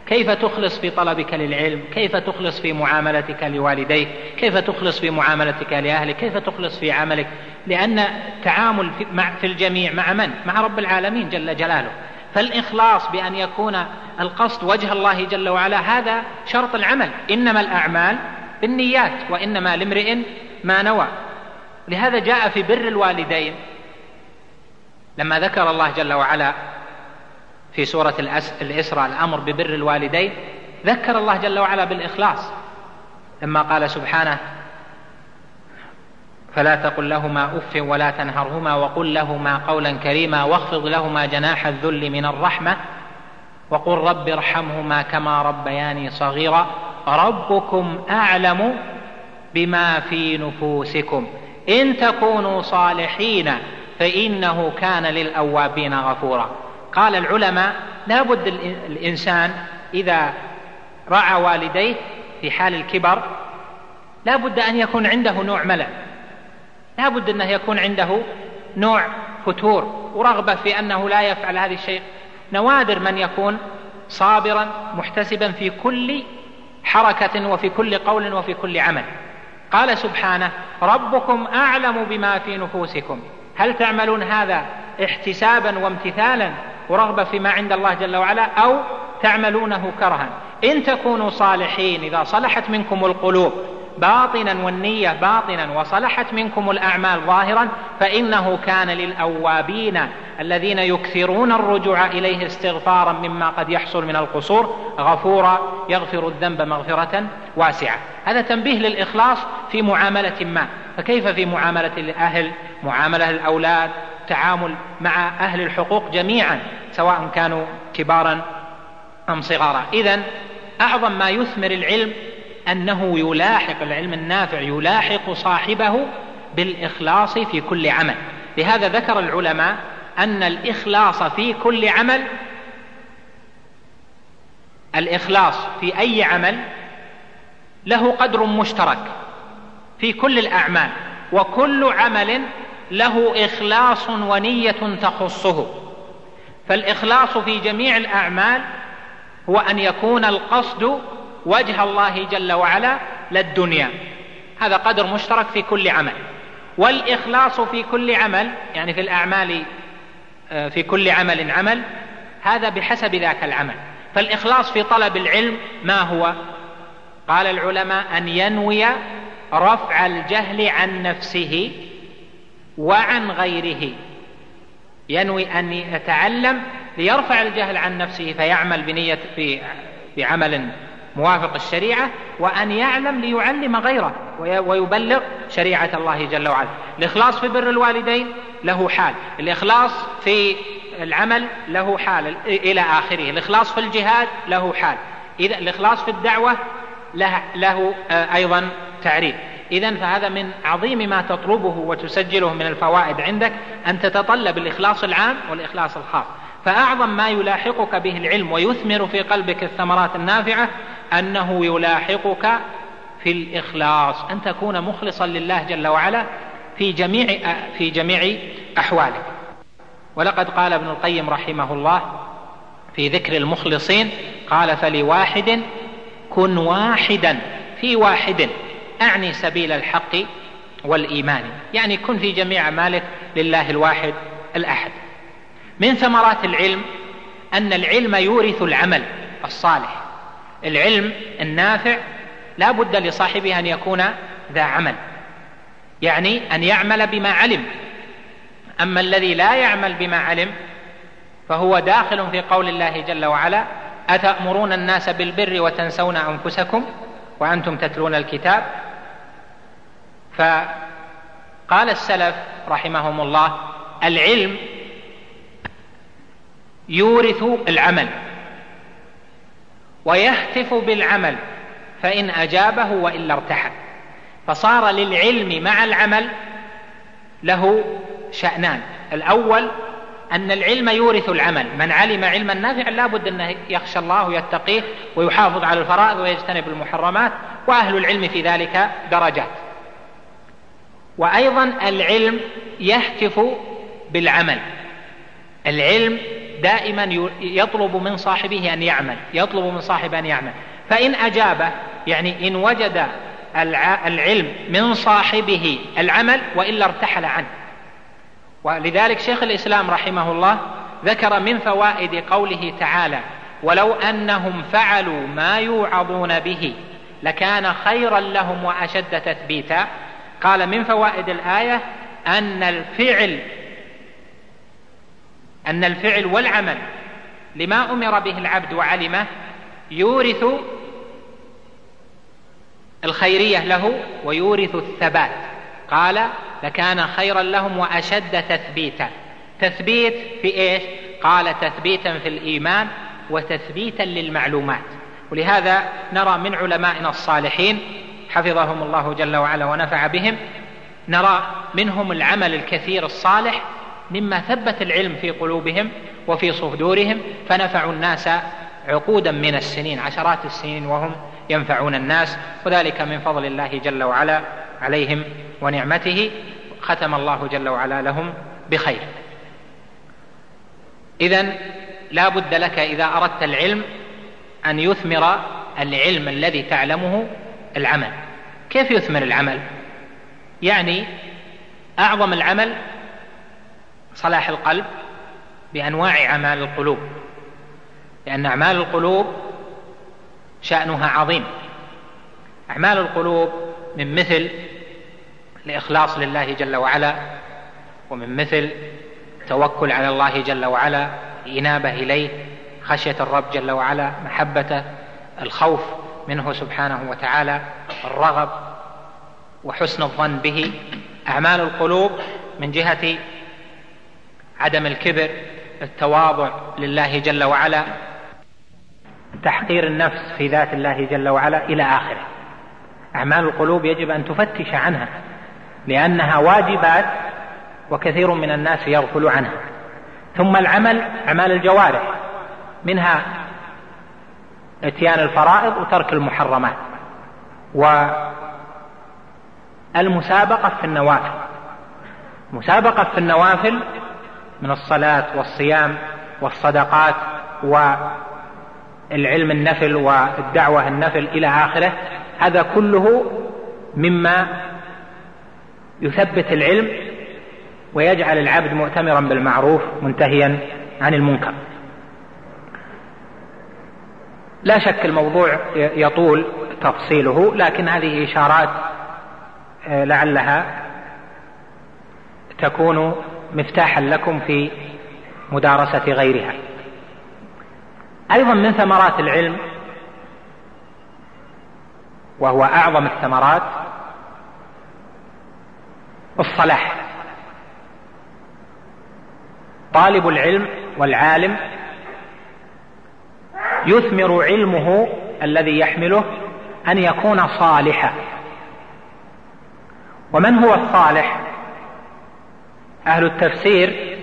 كيف تخلص في طلبك للعلم؟ كيف تخلص في معاملتك لوالديك؟ كيف تخلص في معاملتك لأهلك؟ كيف تخلص في عملك؟ لأن التعامل مع في الجميع مع من؟ مع رب العالمين جل جلاله. فالإخلاص بأن يكون القصد وجه الله جل وعلا هذا شرط العمل. إنما الأعمال بالنيات وإنما لامرئ ما نوى. لهذا جاء في بر الوالدين. لما ذكر الله جل وعلا في سورة الإسراء الأمر ببر الوالدين ذكر الله جل وعلا بالإخلاص. لما قال سبحانه فلا تقل لهما أف ولا تنهرهما وقل لهما قولا كريما واخفض لهما جناح الذل من الرحمة وقل رب ارحمهما كما ربياني صغيرا. ربكم أعلم بما في نفوسكم. إن تكونوا صالحين فإنه كان للأوابين غفورا. قال العلماء لا بد الإنسان إذا رعى والديه في حال الكبر لا بد أن يكون عنده نوع ملأ لا بد أنه يكون عنده نوع فتور. ورغبة في أنه لا يفعل هذا الشيء. نوادر من يكون صابرا محتسبا في كل حركة وفي كل قول وفي كل عمل. قال سبحانه ربكم أعلم بما في نفوسكم. هل تعملون هذا احتسابا وامتثالا ورغبة فيما عند الله جل وعلا أو تعملونه كرها؟ إن تكونوا صالحين إذا صلحت منكم القلوب. باطنا والنية باطنا وصلحت منكم الأعمال ظاهرا فإنه كان للأوابين الذين يكثرون الرجوع إليه استغفارا مما قد يحصل من القصور. غفورا يغفر الذنب مغفرة واسعة. هذا تنبيه للإخلاص في معاملة ما. فكيف في معاملة الأهل؟ معاملة الأولاد تعامل مع أهل الحقوق جميعا سواء كانوا كبارا أم صغارا. إذا أعظم ما يثمر العلم أنه يلاحق العلم النافع يلاحق صاحبه بالإخلاص في كل عمل. لهذا ذكر العلماء أن الإخلاص في كل عمل الإخلاص في أي عمل له قدر مشترك في كل الأعمال وكل عمل له إخلاص ونية تخصه. فالإخلاص في جميع الأعمال هو أن يكون القصد وجه الله جل وعلا لا الدنيا هذا قدر مشترك في كل عمل. والإخلاص في كل عمل يعني في الأعمال آه، في كل عمل عمل هذا بحسب ذاك العمل. فالإخلاص في طلب العلم ما هو؟ قال العلماء أن ينوي رفع الجهل عن نفسه وعن غيره. ينوي أن يتعلم ليرفع الجهل عن نفسه فيعمل بنية بعمل موافق الشريعة وأن يعلم ليعلم غيره ويبلغ شريعة الله جل وعلا. الإخلاص في بر الوالدين له حال. الإخلاص في العمل له حال. إلى آخره. الإخلاص في الجهاد له حال. إذا الإخلاص في الدعوة له, له آه، أيضا تعريف. إذا فهذا من عظيم ما تطلبه وتسجله من الفوائد عندك أن تتطلب الإخلاص العام والإخلاص الخاص. فأعظم ما يلاحقك به العلم ويثمر في قلبك الثمرات النافعة أنه يلاحقك في الإخلاص أن تكون مخلصا لله جل وعلا في جميع في جميع أحوالك. ولقد قال ابن القيم رحمه الله في ذكر المخلصين قال فلواحد كن واحدا في واحد أعني سبيل الحق والإيمان. يعني كن في جميع أعمالك لله الواحد الأحد. من ثمرات العلم أن العلم يورث العمل الصالح. العلم النافع لا بد لصاحبه أن يكون ذا عمل يعني أن يعمل بما علم. أما الذي لا يعمل بما علم فهو داخل في قول الله جل وعلا أتأمرون الناس بالبر وتنسون أنفسكم وأنتم تتلون الكتاب؟ فقال السلف رحمهم الله العلم يورث العمل ويهتف بالعمل فإن أجابه وإلا ارتحل. فصار للعلم مع العمل له شأنان. الأول أن العلم يورث العمل. من علم علما نافعا لا بد أنه يخشى الله ويتقيه ويحافظ على الفرائض ويجتنب المحرمات وأهل العلم في ذلك درجات. وأيضا العلم يهتف بالعمل. العلم دائما يطلب من صاحبه أن يعمل يطلب من صاحبه أن يعمل. فإن أجابه يعني إن وجد العلم من صاحبه العمل وإلا ارتحل عنه. ولذلك شيخ الإسلام رحمه الله ذكر من فوائد قوله تعالى ولو أنهم فعلوا ما يوعظون به لكان خيرا لهم وأشد تثبيتا قال من فوائد الآية أن الفعل أن الفعل والعمل لما أمر به العبد وعلمه يورث الخيرية له ويورث الثبات. قال لكان خيرا لهم وأشد تثبيتا. تثبيت في إيش؟ قال تثبيتا في الإيمان وتثبيتا للمعلومات. ولهذا نرى من علمائنا الصالحين حفظهم الله جل وعلا ونفع بهم نرى منهم العمل الكثير الصالح مما ثبت العلم في قلوبهم وفي صدورهم فنفعوا الناس عقودا من السنين عشرات السنين وهم ينفعون الناس وذلك من فضل الله جل وعلا عليهم ونعمته ختم الله جل وعلا لهم بخير. اذا لا بد لك إذا أردت العلم أن يثمر العلم الذي تعلمه العمل. كيف يثمر العمل؟ يعني أعظم العمل صلاح القلب بأنواع أعمال القلوب. لأن أعمال القلوب شأنها عظيم. أعمال القلوب من مثل الإخلاص لله جل وعلا ومن مثل التوكل على الله جل وعلا الإنابة إليه خشية الرب جل وعلا محبته الخوف منه سبحانه وتعالى الرغب وحسن الظن به. أعمال القلوب من جهة عدم الكبر التواضع لله جل وعلا تحقير النفس في ذات الله جل وعلا إلى آخره. أعمال القلوب يجب أن تفتش عنها لأنها واجبات وكثير من الناس يغفل عنها. ثم العمل أعمال الجوارح منها إتيان الفرائض وترك المحرمات والمسابقة في النوافل. مسابقة في النوافل من الصلاة والصيام والصدقات العلم النفل والدعوة النفل إلى آخره هذا كله مما يثبت العلم ويجعل العبد مؤتمرا بالمعروف منتهيا عن المنكر. لا شك الموضوع يطول تفصيله لكن هذه إشارات آه، لعلها تكون مفتاحا لكم في مدارسة غيرها. أيضا من ثمرات العلم وهو أعظم الثمرات الصلاح. طالب العلم والعالم يثمر علمه الذي يحمله أن يكون صالحا. ومن هو الصالح؟ أهل التفسير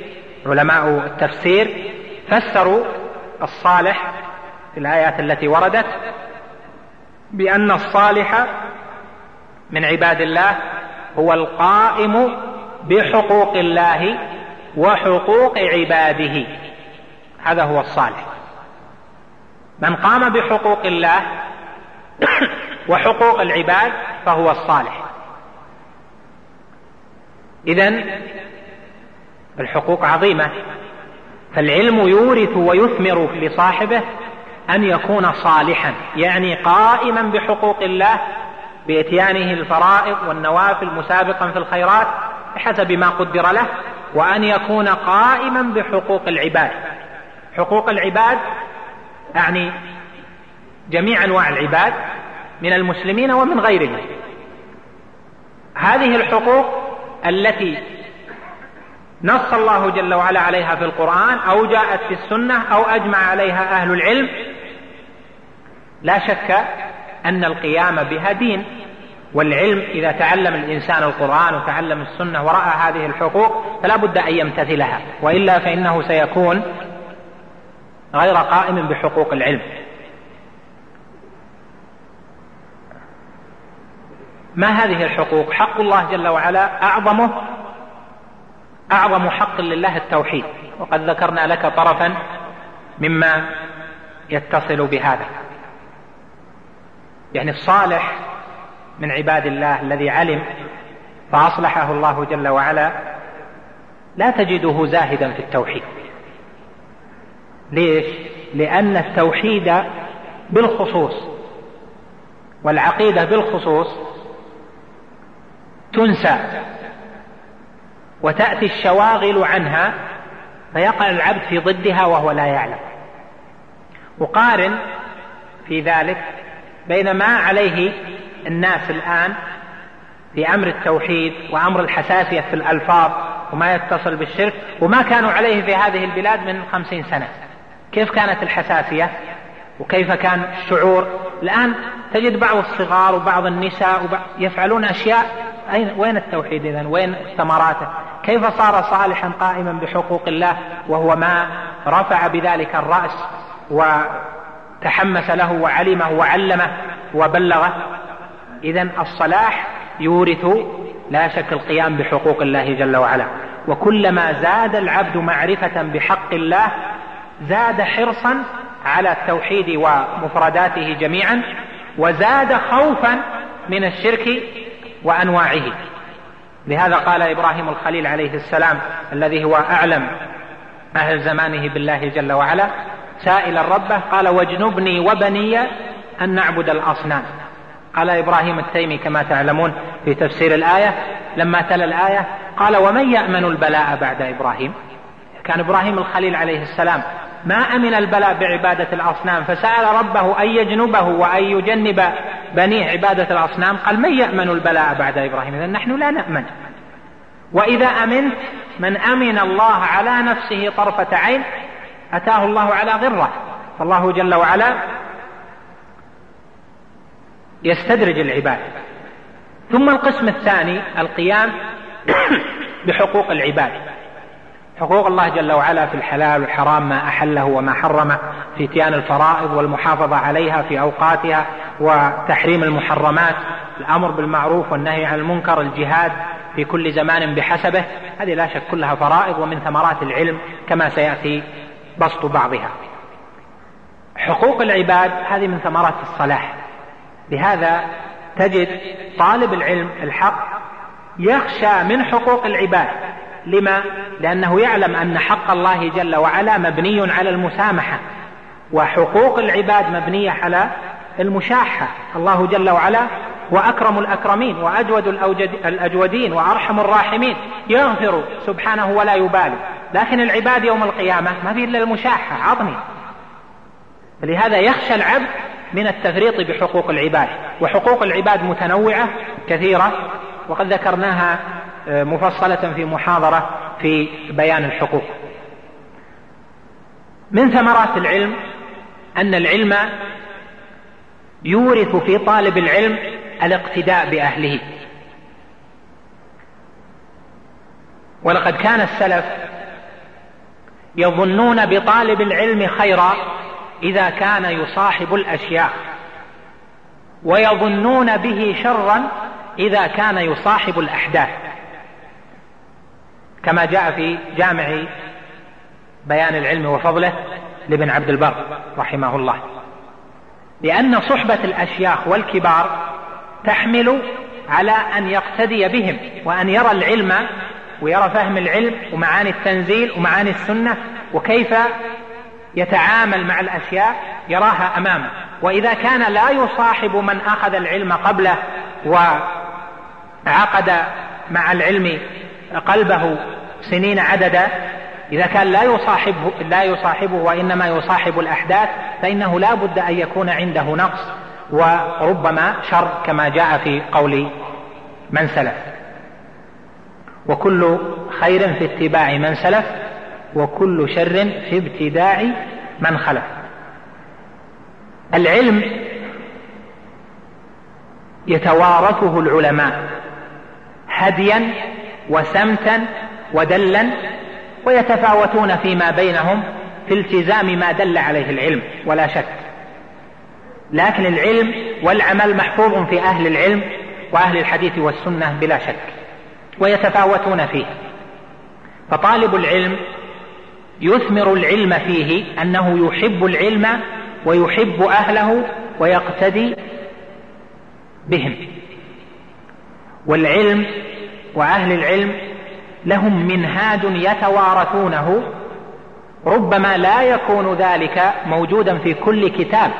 علماء التفسير فسروا الصالح في الآيات التي وردت بأن الصالح من عباد الله هو القائم بحقوق الله وحقوق عباده. هذا هو الصالح. من قام بحقوق الله وحقوق العباد فهو الصالح. اذا الحقوق عظيمة. فالعلم يورث ويثمر لصاحبه أن يكون صالحا يعني قائما بحقوق الله بإتيانه الفرائض والنوافل مسابقا في الخيرات بحسب ما قدر له وأن يكون قائما بحقوق العباد. حقوق العباد اعني جميع أنواع العباد من المسلمين ومن غيرهم. هذه الحقوق التي نص الله جل وعلا عليها في القرآن أو جاءت في السنة أو أجمع عليها أهل العلم. لا شك أن القيام بها دين والعلم إذا تعلم الإنسان القرآن وتعلم السنة ورأى هذه الحقوق فلا بد أن يمتثلها وإلا فإنه سيكون غير قائم بحقوق العلم. ما هذه الحقوق؟ حق الله جل وعلا أعظمه أعظم حق لله التوحيد. وقد ذكرنا لك طرفا مما يتصل بهذا. يعني الصالح من عباد الله الذي علم فأصلحه الله جل وعلا لا تجده زاهدا في التوحيد. ليش؟ لأن التوحيد بالخصوص والعقيدة بالخصوص تنسى وتأتي الشواغل عنها فيقع العبد في ضدها وهو لا يعلم. وقارن في ذلك بين ما عليه الناس الآن في أمر التوحيد وأمر الحساسية في الألفاظ وما يتصل بالشرك وما كانوا عليه في هذه البلاد من خمسين سنة. كيف كانت الحساسية؟ وكيف كان الشعور؟ الآن تجد بعض الصغار وبعض النساء يفعلون أشياء أين وين التوحيد إذن؟ وين ثمراته كيف صار صالحا قائما بحقوق الله وهو ما رفع بذلك الرأس وتحمس له وعلمه وعلمه وبلغه؟ إذا الصلاح يورث لا شك القيام بحقوق الله جل وعلا. وكلما زاد العبد معرفة بحق الله زاد حرصا على التوحيد ومفرداته جميعا وزاد خوفا من الشرك وأنواعه. لهذا قال إبراهيم الخليل عليه السلام الذي هو أعلم أهل زمانه بالله جل وعلا سائلا ربه قال واجنبني وبني أن نعبد الأصنام. قال إبراهيم التيمي كما تعلمون في تفسير الآية لما تلا الآية قال ومن يأمن البلاء بعد إبراهيم؟ كان إبراهيم الخليل عليه السلام ما أمن البلاء بعبادة الأصنام فسأل ربه أن يجنبه وأن يجنب بنيه عبادة الأصنام قال من يأمن البلاء بعد إبراهيم؟ اذا نحن لا نأمن. وإذا أمنت من أمن الله على نفسه طرفة عين أتاه الله على غرة. فالله جل وعلا يستدرج العباد. ثم القسم الثاني القيام بحقوق العباد. حقوق الله جل وعلا في الحلال والحرام ما أحله وما حرمه في اتيان الفرائض والمحافظة عليها في أوقاتها وتحريم المحرمات الأمر بالمعروف والنهي عن المنكر الجهاد في كل زمان بحسبه هذه لا شك كلها فرائض ومن ثمرات العلم كما سيأتي بسط بعضها. حقوق العباد هذه من ثمرات الصلاح. لهذا تجد طالب العلم الحق يخشى من حقوق العباد. لما؟ لأنه يعلم أن حق الله جل وعلا مبني على المسامحة وحقوق العباد مبنية على المشاحة. الله جل وعلا واكرم الأكرمين وأجود الأجودين وأرحم الراحمين. يغفر سبحانه ولا يبالي. لكن العباد يوم القيامة ما في إلا المشاحة عظمي. لهذا يخشى العبد من التفريط بحقوق العباد وحقوق العباد متنوعة كثيرة وقد ذكرناها مفصلة في محاضرة في بيان الحقوق. من ثمرات العلم أن العلم يورث في طالب العلم الاقتداء بأهله. ولقد كان السلف يظنون بطالب العلم خيرا إذا كان يصاحب الاشياخ ويظنون به شرا إذا كان يصاحب الأحداث. كما جاء في جامع بيان العلم وفضله لابن عبد البر رحمه الله. لأن صحبة الأشياخ والكبار تحمل على أن يقتدي بهم وأن يرى العلم ويرى فهم العلم ومعاني التنزيل ومعاني السنة وكيف يتعامل مع الاشياء يراها أمامه. وإذا كان لا يصاحب من أخذ العلم قبله وعقد مع العلم قلبه سنين عددا إذا كان لا يصاحبه لا يصاحبه وإنما يصاحب الأحداث فإنه لا بد أن يكون عنده نقص وربما شر كما جاء في قول من سلف. وكل خير في اتباع من سلف وكل شر في ابتداع من خلف. العلم يتوارثه العلماء هديا وسمتا ودلا ويتفاوتون فيما بينهم في التزام ما دل عليه العلم ولا شك. لكن العلم والعمل محفوظ في أهل العلم وأهل الحديث والسنة بلا شك ويتفاوتون فيه. فطالب العلم يثمر العلم فيه أنه يحب العلم ويحب أهله ويقتدي بهم. والعلم وأهل العلم لهم منهاج يتوارثونه ربما لا يكون ذلك موجودا في كل كتاب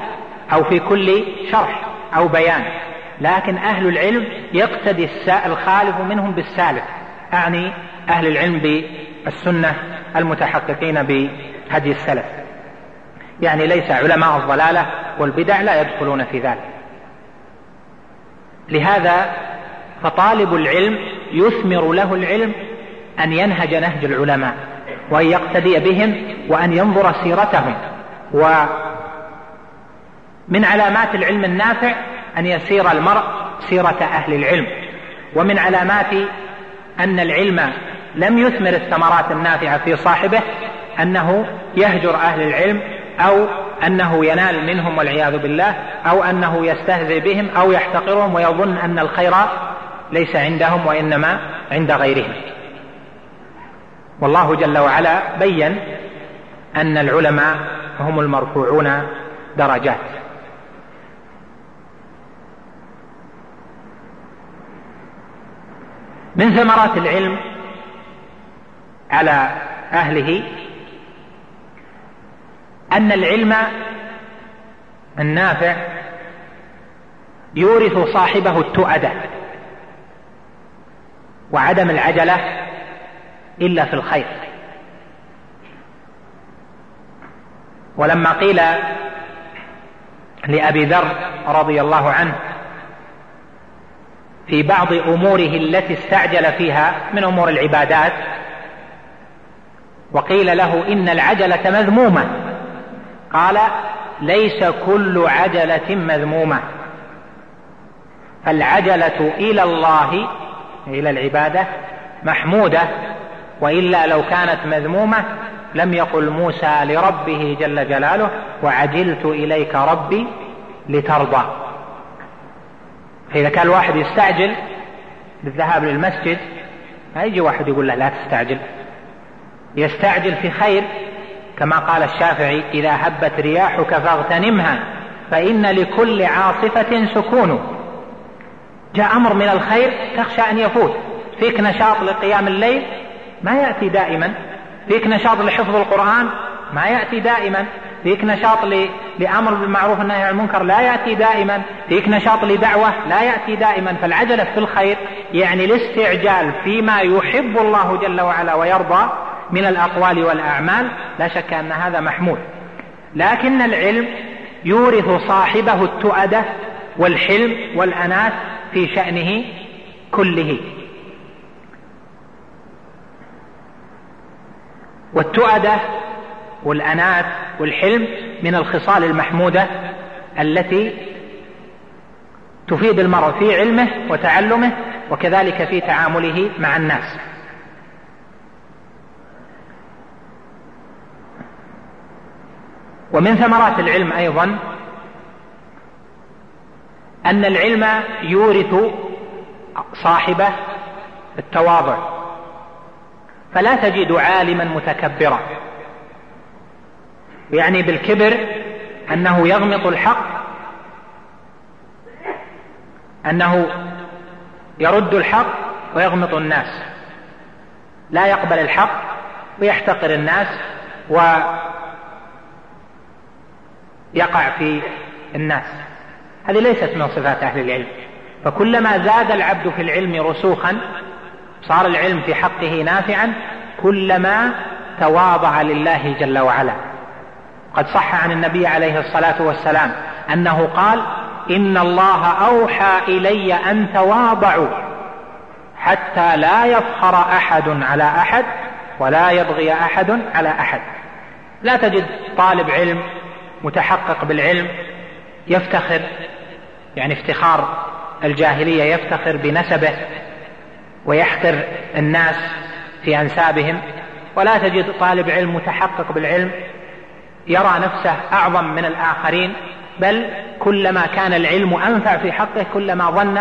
أو في كل شرح أو بيان لكن أهل العلم يقتدي الخالف منهم بالسالف أعني أهل العلم بالسنة المتحققين بهدي السلف. يعني ليس علماء الضلالة والبدع لا يدخلون في ذلك. لهذا فطالب العلم يثمر له العلم أن ينهج نهج العلماء وأن يقتدي بهم وأن ينظر سيرتهم. ومن علامات العلم النافع أن يسير المرء سيرة أهل العلم. ومن علامات أن العلم لم يثمر الثمرات النافعة في صاحبه أنه يهجر أهل العلم أو أنه ينال منهم والعياذ بالله أو أنه يستهزئ بهم أو يحتقرهم ويظن أن الخير ليس عندهم وإنما عند غيرهم. والله جل وعلا بين أن العلماء هم المرفوعون درجات. من ثمرات العلم على أهله أن العلم النافع يورث صاحبه التؤدة. وعدم العجلة إلا في الخير. ولما قيل لأبي ذر رضي الله عنه في بعض أموره التي استعجل فيها من أمور العبادات وقيل له إن العجلة مذمومة قال ليس كل عجلة مذمومة فالعجلة إلى الله إلى العبادة محمودة وإلا لو كانت مذمومة لم يقل موسى لربه جل جلاله وعجلت إليك ربي لترضى. فإذا كان الواحد يستعجل بالذهاب للمسجد ما يجي واحد يقول له لا تستعجل. يستعجل في خير كما قال الشافعي إذا هبت رياحك فاغتنمها فإن لكل عاصفة سكون. جاء أمر من الخير تخشى أن يفوت. فيك نشاط لقيام الليل ما يأتي دائما. فيك نشاط لحفظ القرآن ما يأتي دائما. فيك نشاط لأمر بالمعروف والنهي عن المنكر لا يأتي دائما. فيك نشاط لدعوة لا يأتي دائما. فالعجلة في الخير يعني الاستعجال فيما يحب الله جل وعلا ويرضى من الأقوال والأعمال. لا شك أن هذا محمود. لكن العلم يورث صاحبه التؤدة والحلم والأناة في شأنه كله. والتؤدة والأنات والحلم من الخصال المحمودة التي تفيد المرء في علمه وتعلمه وكذلك في تعامله مع الناس. ومن ثمرات العلم أيضا أن العلم يورث صاحبه التواضع. فلا تجد عالما متكبرا. يعني بالكبر أنه يغمط الحق أنه يرد الحق ويغمط الناس. لا يقبل الحق ويحتقر الناس ويقع في الناس. هذه ليست من صفات أهل العلم. فكلما زاد العبد في العلم رسوخا صار العلم في حقه نافعا كلما تواضع لله جل وعلا. قد صح عن النبي عليه الصلاة والسلام أنه قال إن الله أوحى إلي أن تواضعوا حتى لا يفخر أحد على أحد ولا يبغي أحد على أحد. لا تجد طالب علم متحقق بالعلم يفتخر يعني افتخار الجاهلية يفتخر بنسبه ويحقر الناس في أنسابهم ولا تجد طالب علم متحقق بالعلم يرى نفسه أعظم من الآخرين بل كلما كان العلم أنفع في حقه كلما ظن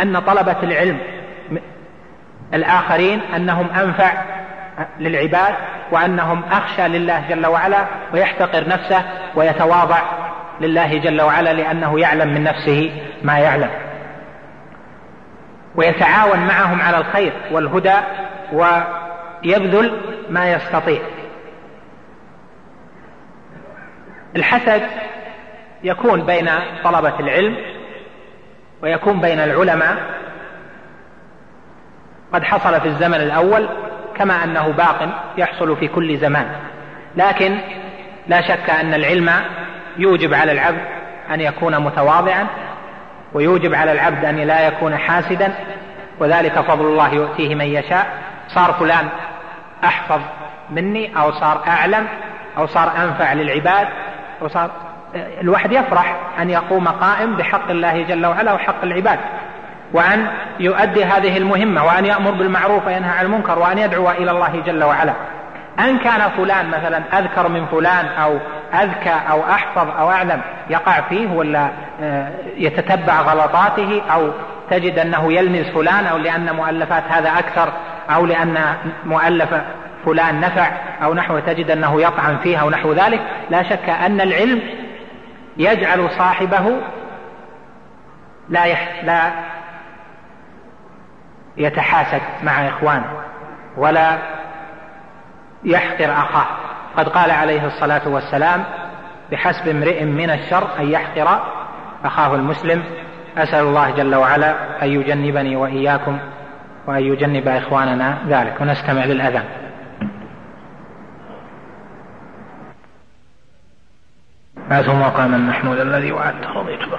أن طلبة العلم الآخرين أنهم أنفع للعباد وأنهم أخشى لله جل وعلا ويحتقر نفسه ويتواضع لله جل وعلا لأنه يعلم من نفسه ما يعلم. ويتعاون معهم على الخير والهدى ويبذل ما يستطيع. الحسد يكون بين طلبة العلم ويكون بين العلماء. قد حصل في الزمن الأول كما أنه باق يحصل في كل زمان. لكن لا شك أن العلم يوجب على العبد أن يكون متواضعا ويوجب على العبد أن لا يكون حاسدا وذلك فضل الله يؤتيه من يشاء. صار فلان أحفظ مني أو صار أعلم أو صار أنفع للعباد أو صار الواحد يفرح أن يقوم قائم بحق الله جل وعلا وحق العباد وأن يؤدي هذه المهمة وأن يأمر بالمعروف وينهى عن المنكر وأن يدعو إلى الله جل وعلا. أن كان فلان مثلا أذكر من فلان أو أذكى أو أحفظ أو أعلم يقع فيه ولا آه، يتتبع غلطاته أو تجد أنه يلمز فلان أو لأن مؤلفات هذا أكثر أو لأن مؤلف فلان نفع أو نحو تجد أنه يطعن فيها أو نحو ذلك لا شك أن العلم يجعل صاحبه لا. لا يتحاسد مع إخوانه ولا يحقر أخاه. قد قال عليه الصلاة والسلام بحسب امرئ من الشر أن يحقر أخاه المسلم. أسأل الله جل وعلا أن يجنبني وإياكم وأن يجنب إخواننا ذلك. ونستمع للأذان. هاتوا مقاما محمود الذي وعدت رضيت بك.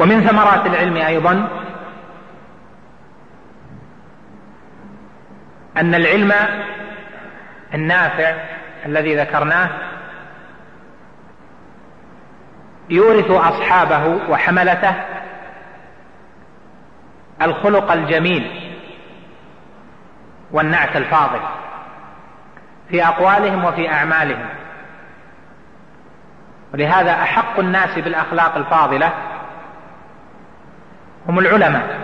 ومن ثمرات العلم أيضا أن العلم النافع الذي ذكرناه يورث أصحابه وحملته الخلق الجميل والنعت الفاضل في أقوالهم وفي أعمالهم. ولهذا أحق الناس بالأخلاق الفاضلة هم العلماء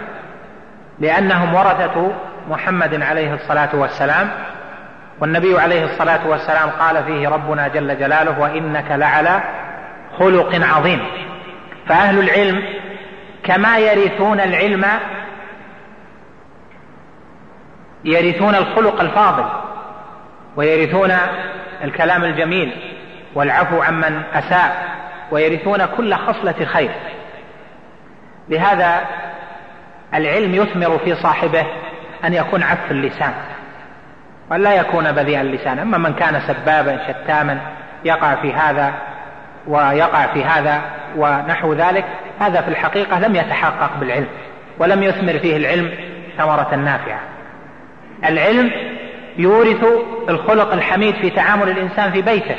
لأنهم ورثة محمد عليه الصلاة والسلام والنبي عليه الصلاة والسلام قال فيه ربنا جل جلاله وإنك لعلى خلق عظيم. فأهل العلم كما يرثون العلم يرثون الخلق الفاضل ويرثون الكلام الجميل والعفو عمن أساء ويرثون كل خصلة خير. لهذا العلم يثمر في صاحبه أن يكون عف اللسان. وأن لا يكون بذيء اللسان. أما من كان سبابا شتاما يقع في هذا ويقع في هذا ونحو ذلك هذا في الحقيقة لم يتحقق بالعلم ولم يثمر فيه العلم ثمرة نافعة. العلم يورث الخلق الحميد في تعامل الإنسان في بيته.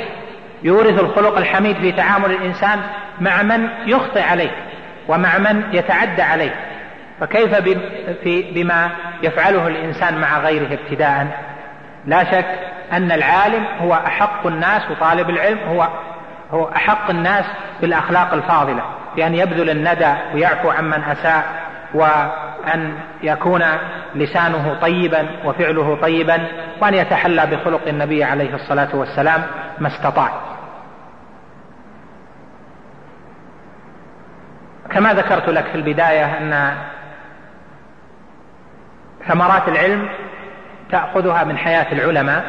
يورث الخلق الحميد في تعامل الإنسان مع من يخطئ عليه ومع من يتعدى عليه. فكيف بما يفعله الإنسان مع غيره ابتداء؟ لا شك أن العالم هو أحق الناس وطالب العلم هو هو أحق الناس بالأخلاق الفاضلة بأن يبذل الندى ويعفو عمن أساء وأن يكون لسانه طيبا وفعله طيبا وأن يتحلى بخلق النبي عليه الصلاة والسلام ما استطاع. كما ذكرت لك في البداية أن ثمرات العلم تأخذها من حياة العلماء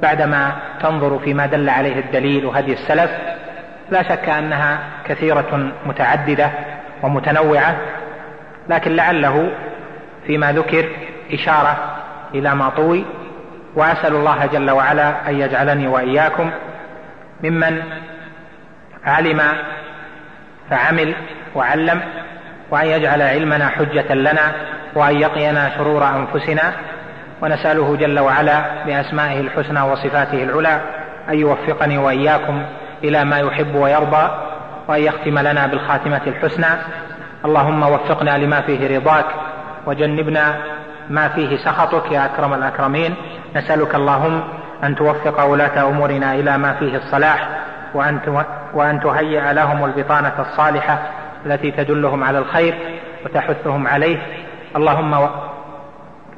بعدما تنظر فيما دل عليه الدليل وهدي السلف لا شك أنها كثيرة متعددة ومتنوعة لكن لعله فيما ذكر إشارة إلى ما طوي وأسأل الله جل وعلا أن يجعلني وإياكم ممن علم فعمل وعلم وأن يجعل علمنا حجة لنا وأن يقينا شرور أنفسنا ونسأله جل وعلا بأسمائه الحسنى وصفاته العلى أن يوفقني وإياكم إلى ما يحب ويرضى وأن يختم لنا بالخاتمة الحسنى. اللهم وفقنا لما فيه رضاك وجنبنا ما فيه سخطك يا أكرم الأكرمين. نسألك اللهم أن توفق ولاة أمورنا إلى ما فيه الصلاح وأن وأن تهيئ لهم البطانة الصالحة التي تدلهم على الخير وتحثهم عليه. اللهم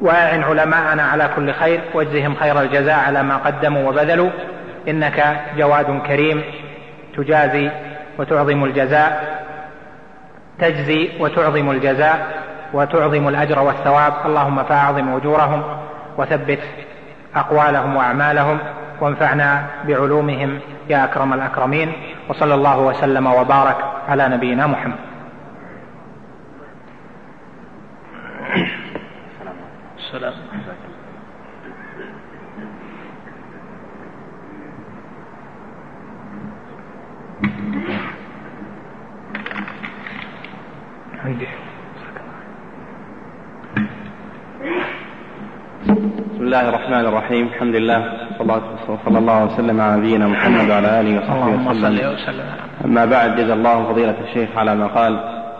واعن علماءنا على كل خير واجزهم خير الجزاء على ما قدموا وبذلوا. إنك جواد كريم تجازي وتعظم الجزاء تجزي وتعظم الجزاء وتعظم الأجر والثواب. اللهم فاعظم أجورهم وثبت أقوالهم وأعمالهم وانفعنا بعلومهم يا أكرم الأكرمين. وصلى الله وسلم وبارك على نبينا محمد. السلام بسم الله الرحمن الرحيم. الحمد لله صلى الله وسلم على نبينا محمد وعلى آله وصحبه وسلم. أما بعد جزا الله فضيلة الشيخ على ما قال.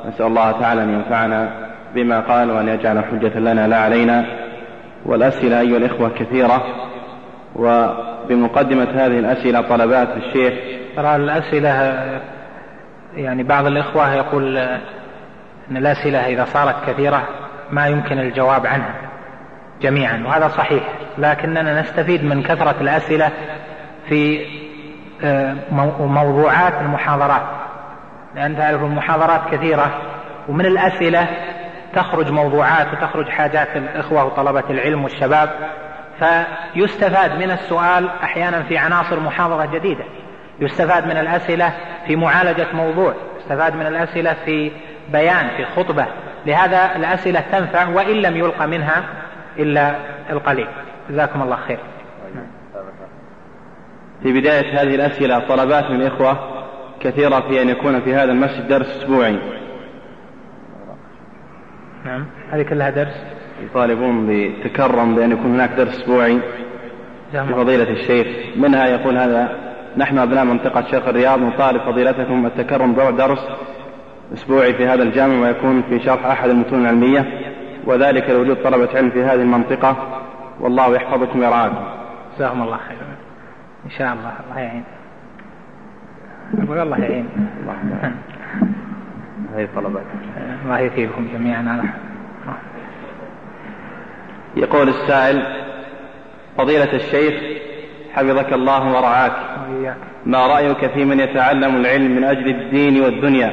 نسأل الله تعالى أن ينفعنا. بما قال وأن يجعل حجة لنا لا علينا والأسئلة أيها الإخوة كثيرة وبمقدمة هذه الأسئلة طلبات الشيخ ترى الأسئلة يعني بعض الإخوة يقول أن الأسئلة إذا صارت كثيرة ما يمكن الجواب عنها جميعا وهذا صحيح لكننا نستفيد من كثرة الأسئلة في آه، موضوعات المحاضرات لأن تعرف المحاضرات كثيرة ومن الأسئلة تخرج موضوعات وتخرج حاجات الإخوة وطلبة العلم والشباب فيستفاد من السؤال أحيانا في عناصر محاضرة جديدة. يستفاد من الأسئلة في معالجة موضوع يستفاد من الأسئلة في بيان في خطبة. لهذا الأسئلة تنفع وإن لم يلقى منها إلا القليل. جزاكم الله خير. في بداية هذه الأسئلة طلبات من الإخوة كثيرة في أن يكون في هذا المسجد درس أسبوعي. نعم. هذه كلها درس. يطالبون بتكرم بأن يكون هناك درس أسبوعي لفضيلة الشيخ. منها يقول هذا نحن أبناء منطقة شيخ الرياض نطالب فضيلتكم التكرم بدرس أسبوعي في هذا الجامع ويكون في شرح أحد المتون العلمية وذلك لوجود طلبة علم في هذه المنطقة. والله يحفظكم ويرعاكم. جزاهم الله خيرا إن شاء الله. الله يعين. أقول الله يعين. هذه طلبات الله يثيبكم جميعا على يقول السائل فضيلة الشيخ حفظك الله ورعاك. ما رأيك في من يتعلم العلم من أجل الدين والدنيا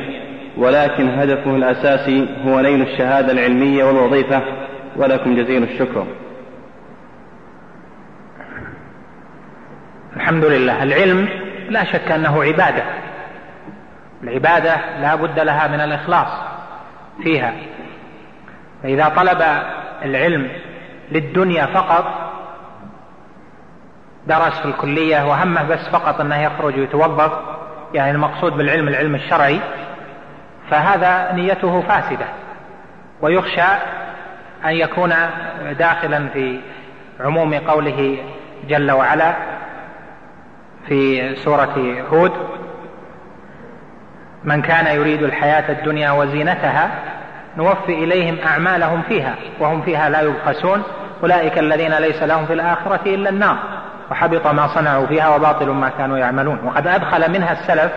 ولكن هدفه الأساسي هو نيل الشهادة العلمية والوظيفة؟ ولكم جزيل الشكر. الحمد لله. العلم لا شك أنه عبادة. العبادة لا بد لها من الإخلاص فيها. فإذا طلب العلم للدنيا فقط درس في الكلية وهمه بس فقط أنه يخرج ويتوظف يعني المقصود بالعلم العلم الشرعي فهذا نيته فاسدة. ويخشى أن يكون داخلا في عموم قوله جل وعلا في سورة هود. من كان يريد الحياة الدنيا وزينتها نوفي إليهم أعمالهم فيها وهم فيها لا يبخسون. أولئك الذين ليس لهم في الآخرة إلا النار وحبط ما صنعوا فيها وباطل ما كانوا يعملون. وقد أدخل منها السلف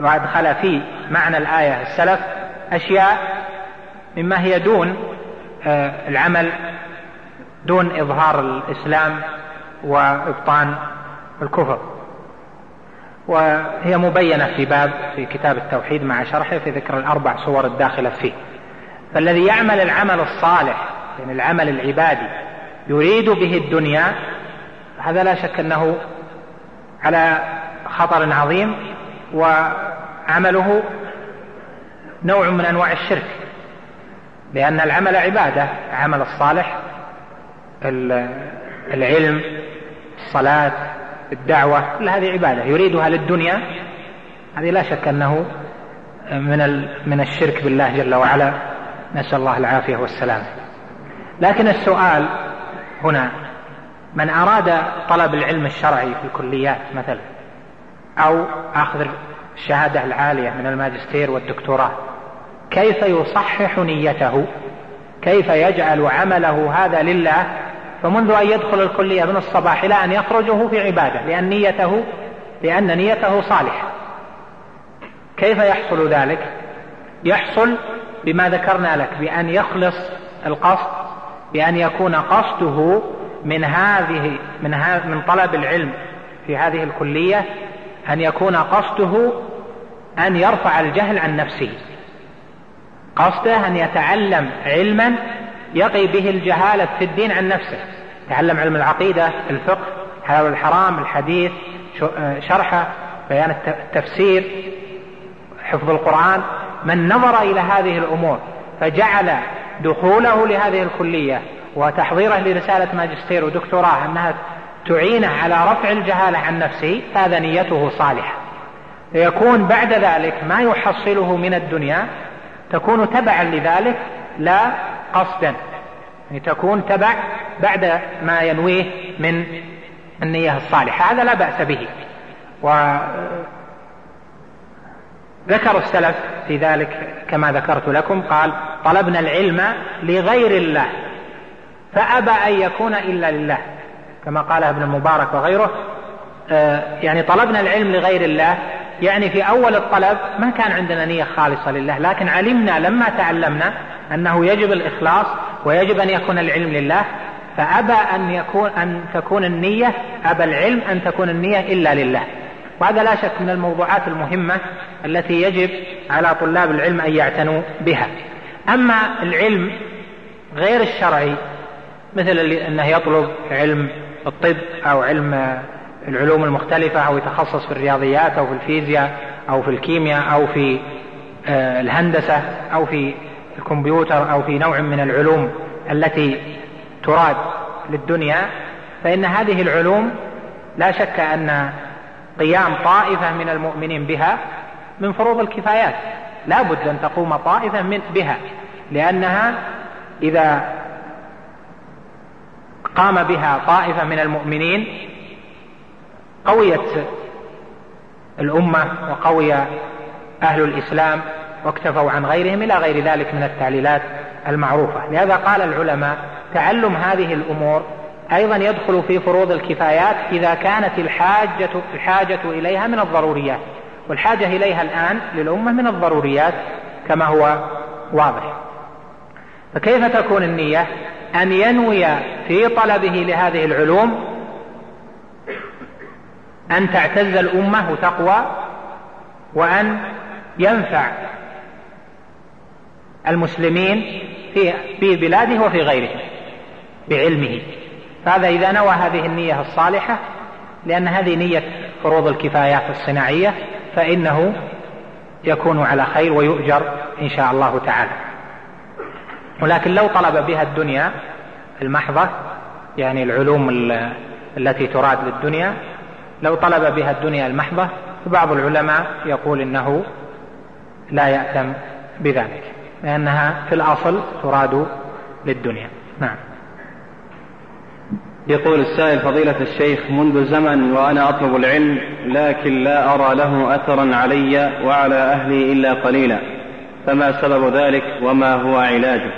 وأدخل في معنى الآية السلف أشياء مما هي دون آه، العمل دون إظهار الإسلام وإبطان الكفر. وهي مبينة في باب في كتاب التوحيد مع شرحه في ذكر الأربع صور الداخلة فيه. فالذي يعمل العمل الصالح يعني العمل العبادي يريد به الدنيا هذا لا شك أنه على خطر عظيم وعمله نوع من أنواع الشرك. لأن العمل عبادة العمل الصالح العلم الصلاة الدعوة كل هذه عبادة يريدها للدنيا. هذه لا شك أنه من من الشرك بالله جل وعلا. نسأل الله العافية والسلام. لكن السؤال هنا من أراد طلب العلم الشرعي في الكليات مثلا أو أخذ الشهادة العالية من الماجستير والدكتوراه كيف يصحح نيته؟ كيف يجعل عمله هذا لله فمنذ أن يدخل الكلية من الصباح إلى أن يخرجه في عبادة لأن نيته لأن نيته صالحة. كيف يحصل ذلك؟ يحصل بما ذكرنا لك بأن يخلص القصد بأن يكون قصده من هذه من من طلب العلم في هذه الكلية أن يكون قصده أن يرفع الجهل عن نفسه. قصده أن يتعلم علما يقي به الجهالة في الدين عن نفسه. تعلم علم العقيدة الفقه حلال الحرام الحديث شرحه بيان التفسير حفظ القرآن. من نظر إلى هذه الأمور فجعل دخوله لهذه الكلية وتحضيره لرسالة ماجستير ودكتوراه أنها تعينه على رفع الجهالة عن نفسه هذا نيته صالحة. فيكون بعد ذلك ما يحصله من الدنيا تكون تبعا لذلك لا قصدا يعني تكون تبع بعد ما ينويه من النية الصالحة. هذا لا بأس به. وذكر السلف في ذلك كما ذكرت لكم قال طلبنا العلم لغير الله فأبى أن يكون إلا لله كما قال ابن المبارك وغيره. آه، يعني طلبنا العلم لغير الله يعني في أول الطلب ما كان عندنا نية خالصة لله لكن علمنا لما تعلمنا أنه يجب الإخلاص ويجب أن يكون العلم لله فأبى أن يكون أن تكون النية أبى العلم أن تكون النية إلا لله. وهذا لا شك من الموضوعات المهمة التي يجب على طلاب العلم أن يعتنوا بها. أما العلم غير الشرعي مثل أنه يطلب علم الطب أو علم العلوم المختلفة أو يتخصص في الرياضيات أو في الفيزياء أو في الكيمياء أو في آه، الهندسة أو في الكمبيوتر أو في نوع من العلوم التي تراد للدنيا فإن هذه العلوم لا شك أن قيام طائفة من المؤمنين بها من فروض الكفايات. لا بد أن تقوم طائفة من بها لأنها إذا قام بها طائفة من المؤمنين قويت الأمة وقوي أهل الإسلام واكتفوا عن غيرهم إلى غير ذلك من التعليلات المعروفة. لهذا قال العلماء تعلم هذه الأمور أيضا يدخل في فروض الكفايات إذا كانت الحاجة, الحاجة إليها من الضروريات والحاجة إليها الآن للأمة من الضروريات كما هو واضح. فكيف تكون النية أن ينوي في طلبه لهذه العلوم أن تعتز الأمة وتقوى وأن ينفع المسلمين في في بلاده وفي غيره بعلمه. فهذا إذا نوى هذه النية الصالحة لأن هذه نية فروض الكفايات الصناعية فإنه يكون على خير ويؤجر إن شاء الله تعالى. ولكن لو طلب بها الدنيا المحضة يعني العلوم التي تراد للدنيا لو طلب بها الدنيا المحضة فبعض العلماء يقول إنه لا يأتم بذلك لأنها في الأصل تراد للدنيا. نعم. يقول السائل فضيلة الشيخ منذ زمن وأنا أطلب العلم لكن لا أرى له أثرا علي وعلى أهلي إلا قليلا فما سبب ذلك وما هو علاجه؟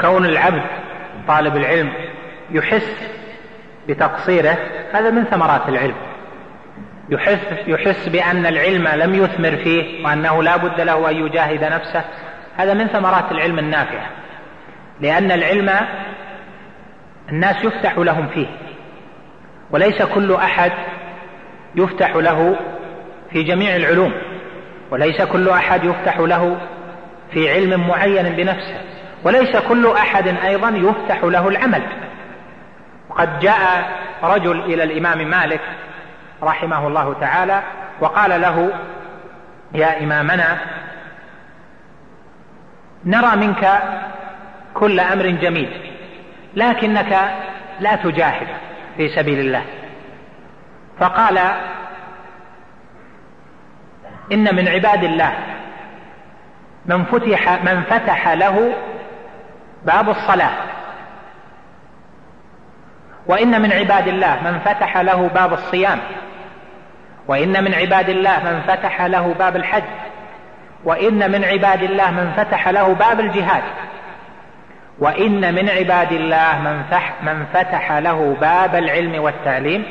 كون العبد طالب العلم يحس بتقصيره هذا من ثمرات العلم. يحس يحس بأن العلم لم يثمر فيه وأنه لا بد له أن يجاهد نفسه. هذا من ثمرات العلم النافعة. لأن العلم الناس يفتح لهم فيه وليس كل أحد يفتح له في جميع العلوم وليس كل أحد يفتح له في علم معين بنفسه وليس كل أحد أيضا يفتح له العمل. وقد جاء رجل إلى الإمام مالك رحمه الله تعالى وقال له يا إمامنا نرى منك كل أمر جميل لكنك لا تجاهد في سبيل الله. فقال إن من عباد الله من فتح من فتح له باب الصلاة. وإن من عباد الله من فتح له باب الصيام. وإن من عباد الله من فتح له باب الحج. وإن من عباد الله من فتح له باب الجهاد. وإن من عباد الله من, من فتح له باب العلم والتعليم.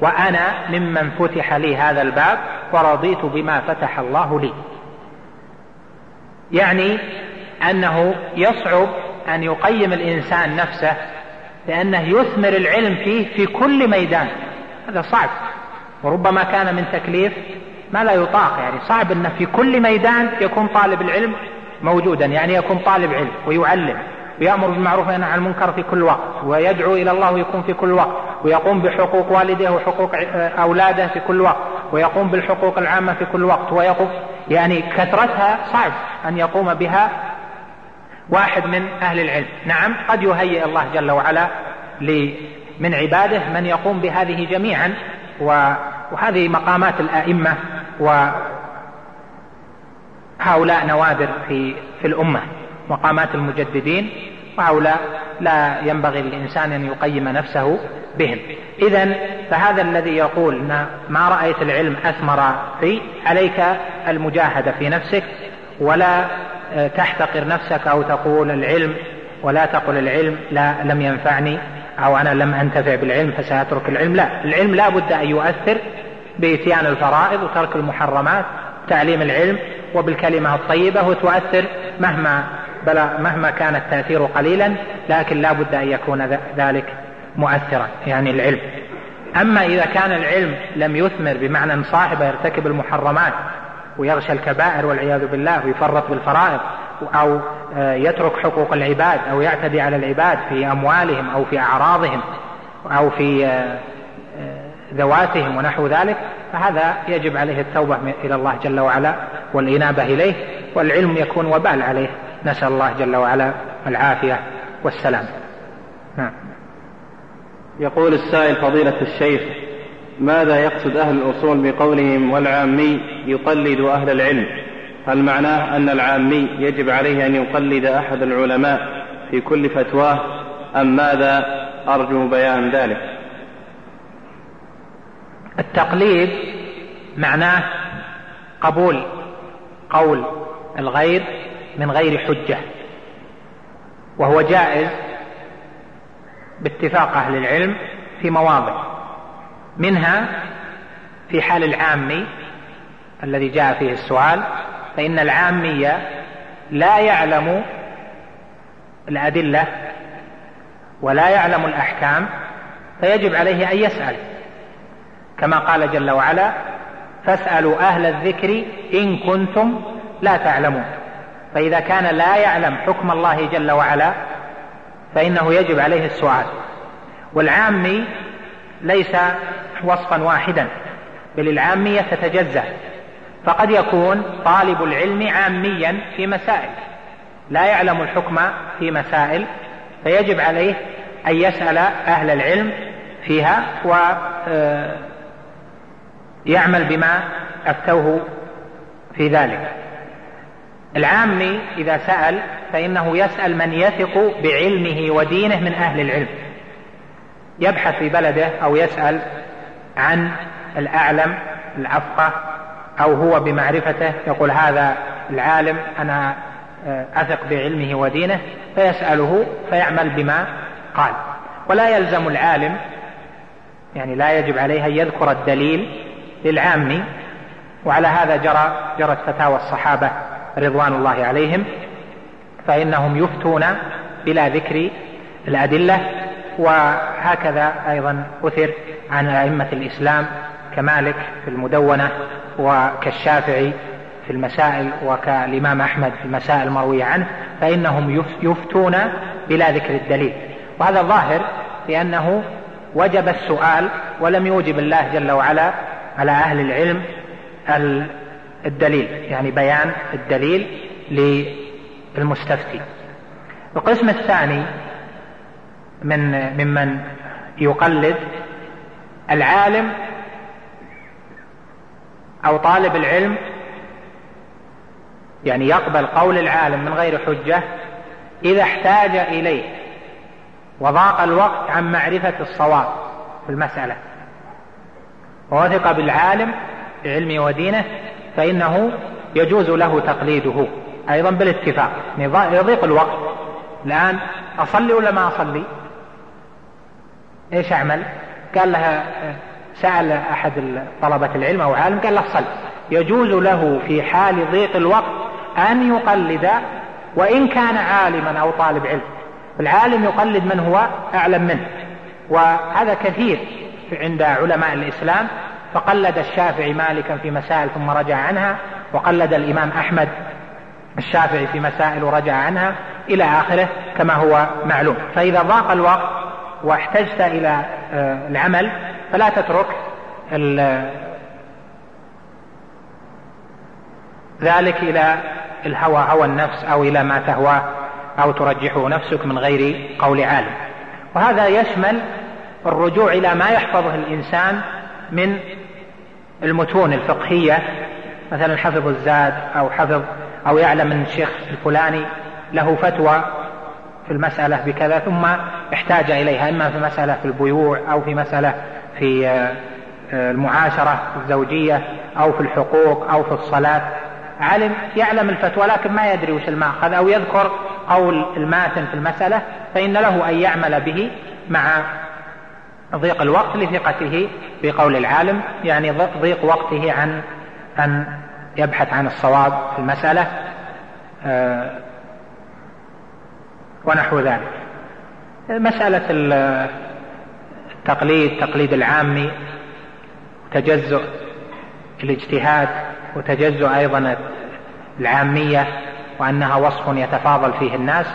وأنا ممن فتح لي هذا الباب ورضيت بما فتح الله لي. يعني أنه يصعب أن يقيم الإنسان نفسه لأنه يثمر العلم فيه في كل ميدان. هذا صعب. وربما كان من تكليف ما لا يطاق يعني صعب أنه في كل ميدان يكون طالب العلم موجودا يعني يكون طالب علم ويعلم ويأمر بالمعروف وينهى عن المنكر في كل وقت ويدعو إلى الله ويكون في كل وقت ويقوم بحقوق والديه وحقوق أولاده في كل وقت ويقوم بالحقوق العامة في كل وقت ويقوم يعني كثرتها صعب أن يقوم بها واحد من أهل العلم. نعم قد يهيئ الله جل وعلا من عباده من يقوم بهذه جميعا وهذه مقامات الآئمة وهؤلاء نوادر في في الأمة مقامات المجددين وهؤلاء لا ينبغي للإنسان أن يقيم نفسه بهم. إذا فهذا الذي يقول ما رأيت العلم أثمر في عليك المجاهدة في نفسك ولا آه، تحتقر نفسك أو تقول العلم ولا تقل العلم لا لم ينفعني أو أنا لم أنتفع بالعلم فسأترك العلم. لا العلم لا بد أن يؤثر بإتيان الفرائض وترك المحرمات تعليم العلم وبالكلمة الطيبة وتؤثر مهما بل مهما كان التأثير قليلا لكن لا بد أن يكون ذلك مؤثرا يعني العلم. أما إذا كان العلم لم يثمر بمعنى صاحبه يرتكب المحرمات ويغشى الكبائر والعياذ بالله ويفرط بالفرائض أو آه، يترك حقوق العباد أو يعتدي على العباد في أموالهم أو في أعراضهم أو في آه، آه، ذواتهم ونحو ذلك فهذا يجب عليه التوبة إلى الله جل وعلا والإنابة إليه والعلم يكون وبال عليه. نسأل الله جل وعلا العافية والسلام. نعم. يقول السائل فضيلة الشيخ ماذا يقصد أهل الأصول بقولهم والعامي يقلد أهل العلم؟ هل معناه أن العامي يجب عليه أن يقلد أحد العلماء في كل فتواه؟ أم ماذا؟ أرجو بيان ذلك. التقليد معناه قبول قول الغير من غير حجة وهو جائز باتفاق أهل العلم في مواضع. منها في حال العامي الذي جاء فيه السؤال فإن العامية لا يعلم الأدلة ولا يعلم الأحكام فيجب عليه أن يسأل. كما قال جل وعلا فاسألوا أهل الذكر إن كنتم لا تعلمون فإذا كان لا يعلم حكم الله جل وعلا فإنه يجب عليه السؤال. والعامي ليس وصفا واحدا. بل العامية تتجزأ. فقد يكون طالب العلم عاميا في مسائل. لا يعلم الحكم في مسائل. فيجب عليه أن يسأل أهل العلم فيها ويعمل بما أفتوه في ذلك. العامي إذا سأل فإنه يسأل من يثق بعلمه ودينه من أهل العلم. يبحث في بلده أو يسأل عن الأعلم الأفقه أو هو بمعرفته يقول هذا العالم أنا آه، أثق بعلمه ودينه فيسأله فيعمل بما قال. ولا يلزم العالم يعني لا يجب عليه أن يذكر الدليل للعام وعلى هذا جرى جرت فتاوى الصحابة رضوان الله عليهم فإنهم يفتون بلا ذكر الأدلة. وهكذا أيضا أثر عن أئمة الإسلام كمالك في المدونة وكالشافعي في المسائل وكالإمام أحمد في المسائل المروية عنه فإنهم يفتون بلا ذكر الدليل. وهذا ظاهر لأنه وجب السؤال ولم يوجب الله جل وعلا على أهل العلم الدليل يعني بيان الدليل للمستفتي. القسم الثاني من ممن يقلد العالم أو طالب العلم يعني يقبل قول العالم من غير حجة إذا احتاج إليه وضاق الوقت عن معرفة الصواب في المسألة. ووثق بالعالم بعلمه ودينه فإنه يجوز له تقليده. أيضا بالاتفاق. يضيق الوقت. الآن أصلي ولا ما أصلي؟ إيش أعمل؟ قال لها سأل أحد طلبة العلم أو عالم قال له صل. يجوز له في حال ضيق الوقت أن يقلد وإن كان عالما أو طالب علم. العالم يقلد من هو أعلم منه. وهذا كثير عند علماء الإسلام. فقلد الشافعي مالكا في مسائل ثم رجع عنها وقلد الإمام أحمد الشافعي في مسائل ورجع عنها إلى آخره كما هو معلوم. فإذا ضاق الوقت واحتجت إلى آه، العمل فلا تترك ذلك إلى الهوى هوى النفس أو إلى ما تهواه أو ترجحه نفسك من غير قول عالم. وهذا يشمل الرجوع إلى ما يحفظه الإنسان من المتون الفقهية مثلا حفظ الزاد أو حفظ أو يعلم أن الشيخ الفلاني له فتوى في المسألة بكذا ثم احتاج إليها إما في مسألة في البيوع أو في مسألة في آه، آه، المعاشرة الزوجية أو في الحقوق أو في الصلاة. علم يعلم الفتوى لكن ما يدري وش المأخذ أو يذكر قول الماتن في المسألة فإن له أن يعمل به مع ضيق الوقت لثقته بقول العالم يعني ضيق وقته عن أن يبحث عن الصواب في المسألة. آه، ونحو ذلك. مسألة التقليد تقليد العامي تجزؤ الاجتهاد وتجزؤ أيضا العامية وأنها وصف يتفاضل فيه الناس.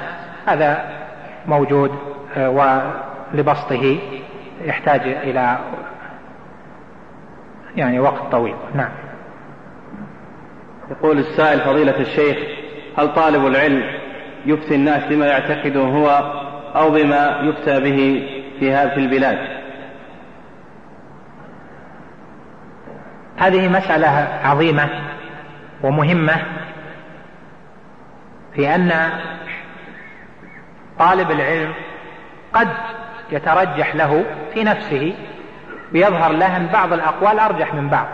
هذا موجود آه، ولبسطه يحتاج إلى يعني وقت طويل. نعم. يقول السائل فضيلة الشيخ هل طالب العلم يفتي الناس بما يعتقده هو أو بما يفتى به في هذه البلاد. هذه مسألة عظيمة ومهمة في أن طالب العلم قد يترجح له في نفسه ويظهر له أن بعض الأقوال أرجح من بعض.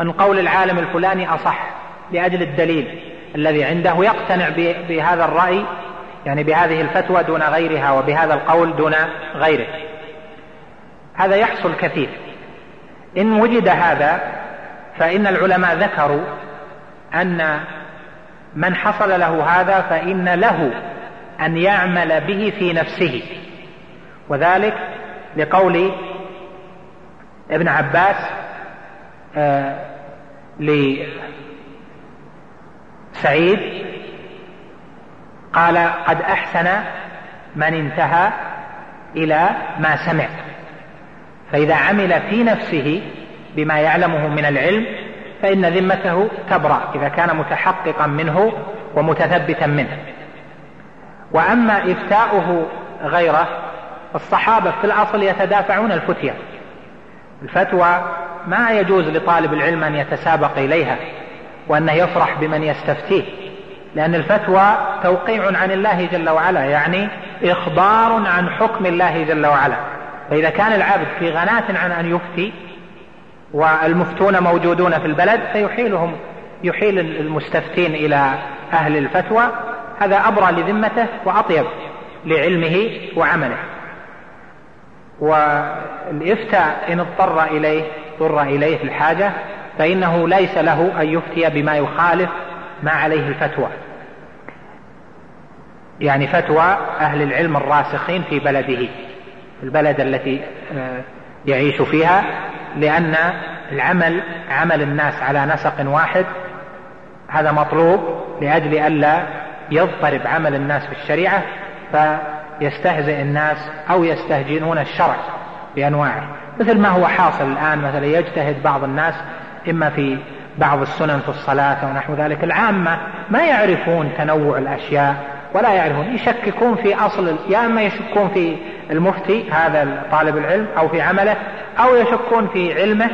أن قول العالم الفلاني أصح لأجل الدليل. الذي عنده يقتنع بهذا الرأي يعني بهذه الفتوى دون غيرها وبهذا القول دون غيره. هذا يحصل كثير. إن وجد هذا فإن العلماء ذكروا أن من حصل له هذا فإن له أن يعمل به في نفسه. وذلك لقول ابن عباس آه لسعيد قال قد أحسن من انتهى إلى ما سمع. فإذا عمل في نفسه بما يعلمه من العلم فإن ذمته تبرأ إذا كان متحققا منه ومتثبتا منه. وأما إفتاؤه غيره الصحابة في الأصل يتدافعون الفتية. الفتوى ما يجوز لطالب العلم أن يتسابق إليها. وأنه يفرح بمن يستفتيه. لأن الفتوى توقيع عن الله جل وعلا يعني إخبار عن حكم الله جل وعلا. فإذا كان العبد في غناة عن أن يفتي والمفتون موجودون في البلد فيحيلهم يحيل المستفتين إلى أهل الفتوى. هذا أبرى لذمته وأطيب لعلمه وعمله. والإفتاء إن اضطر إليه اضطر إليه الحاجة فإنه ليس له أن يفتي بما يخالف ما عليه الفتوى. يعني فتوى أهل العلم الراسخين في بلده البلد التي آه، يعيش فيها لأن العمل عمل الناس على نسق واحد هذا مطلوب لأجل ألا يضطرب عمل الناس في الشريعة فيستهزئ الناس أو يستهجنون الشرع بأنواعه. مثل ما هو حاصل الآن مثلا يجتهد بعض الناس إما في بعض السنن في الصلاة ونحو ذلك. العامة ما يعرفون تنوع الأشياء ولا يعرفون يشككون في أصل يا إما يشكون في المفتي هذا طالب العلم أو في عمله أو يشكون في علمه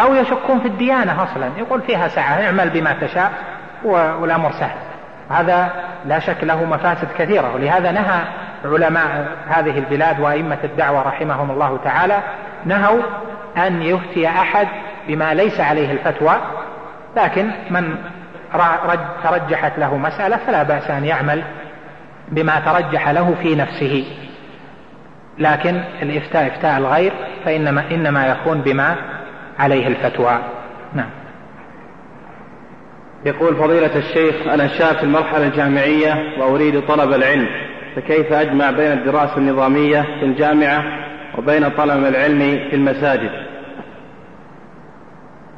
أو يشكون في الديانة أصلا. يقول فيها سعة اعمل بما تشاء والأمر سهل. هذا لا شك له مفاسد كثيرة. ولهذا نهى علماء هذه البلاد وأئمة الدعوة رحمهم الله تعالى نهوا أن يفتي أحد بما ليس عليه الفتوى لكن من ترجحت له مسألة فلا بأس أن يعمل بما ترجح له في نفسه. لكن الإفتاء إفتاء الغير فإنما إنما يكون بما عليه الفتوى. نعم. يقول فضيلة الشيخ أنا شاب في المرحلة الجامعية وأريد طلب العلم فكيف أجمع بين الدراسة النظامية في الجامعة وبين طلب العلم في المساجد؟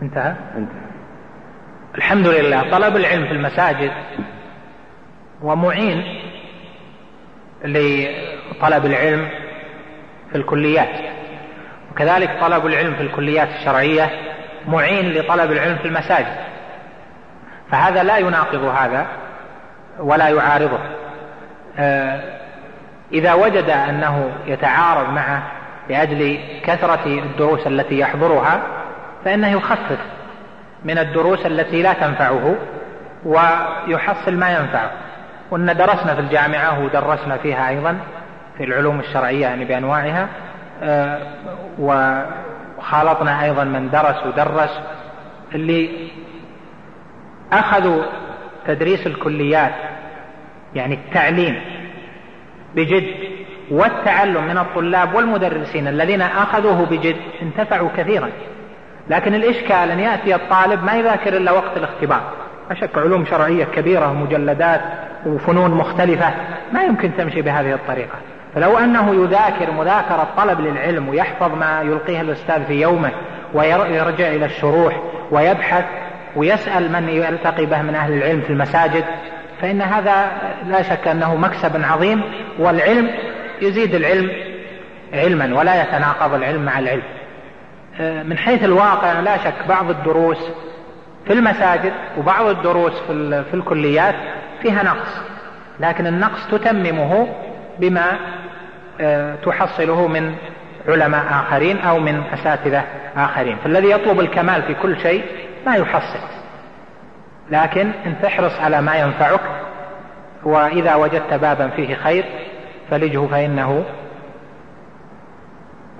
انتهى؟ انتهى. الحمد لله. طلب العلم في المساجد ومعين لطلب العلم في الكليات. وكذلك طلب العلم في الكليات الشرعية معين لطلب العلم في المساجد. فهذا لا يناقض هذا ولا يعارضه. آه، إذا وجد أنه يتعارض معه لأجل كثرة الدروس التي يحضرها فإنه يخفف من الدروس التي لا تنفعه ويحصل ما ينفعه. وأن درسنا في الجامعة ودرسنا فيها أيضا في العلوم الشرعية يعني بأنواعها آه، وخالطنا أيضا من درس ودرس. اللي أخذوا تدريس الكليات يعني التعليم بجد والتعلم من الطلاب والمدرسين الذين أخذوه بجد انتفعوا كثيرا. لكن الإشكال أن يأتي الطالب ما يذاكر إلا وقت الاختبار. أشك علوم شرعية كبيرة ومجلدات وفنون مختلفة ما يمكن تمشي بهذه الطريقة. فلو أنه يذاكر مذاكرة طلب للعلم ويحفظ ما يلقيه الأستاذ في يومه ويرجع إلى الشروح ويبحث ويسأل من يلتقي به من أهل العلم في المساجد فإن هذا لا شك أنه مكسب عظيم والعلم يزيد العلم علما ولا يتناقض العلم مع العلم. من حيث الواقع لا شك بعض الدروس في المساجد وبعض الدروس في, في الكليات فيها نقص. لكن النقص تتممه بما آه، تحصله من علماء آخرين أو من أساتذة آخرين. فالذي يطلب الكمال في كل شيء ما يحصل. لكن إن تحرص على ما ينفعك وإذا وجدت بابا فيه خير فلجه فإنه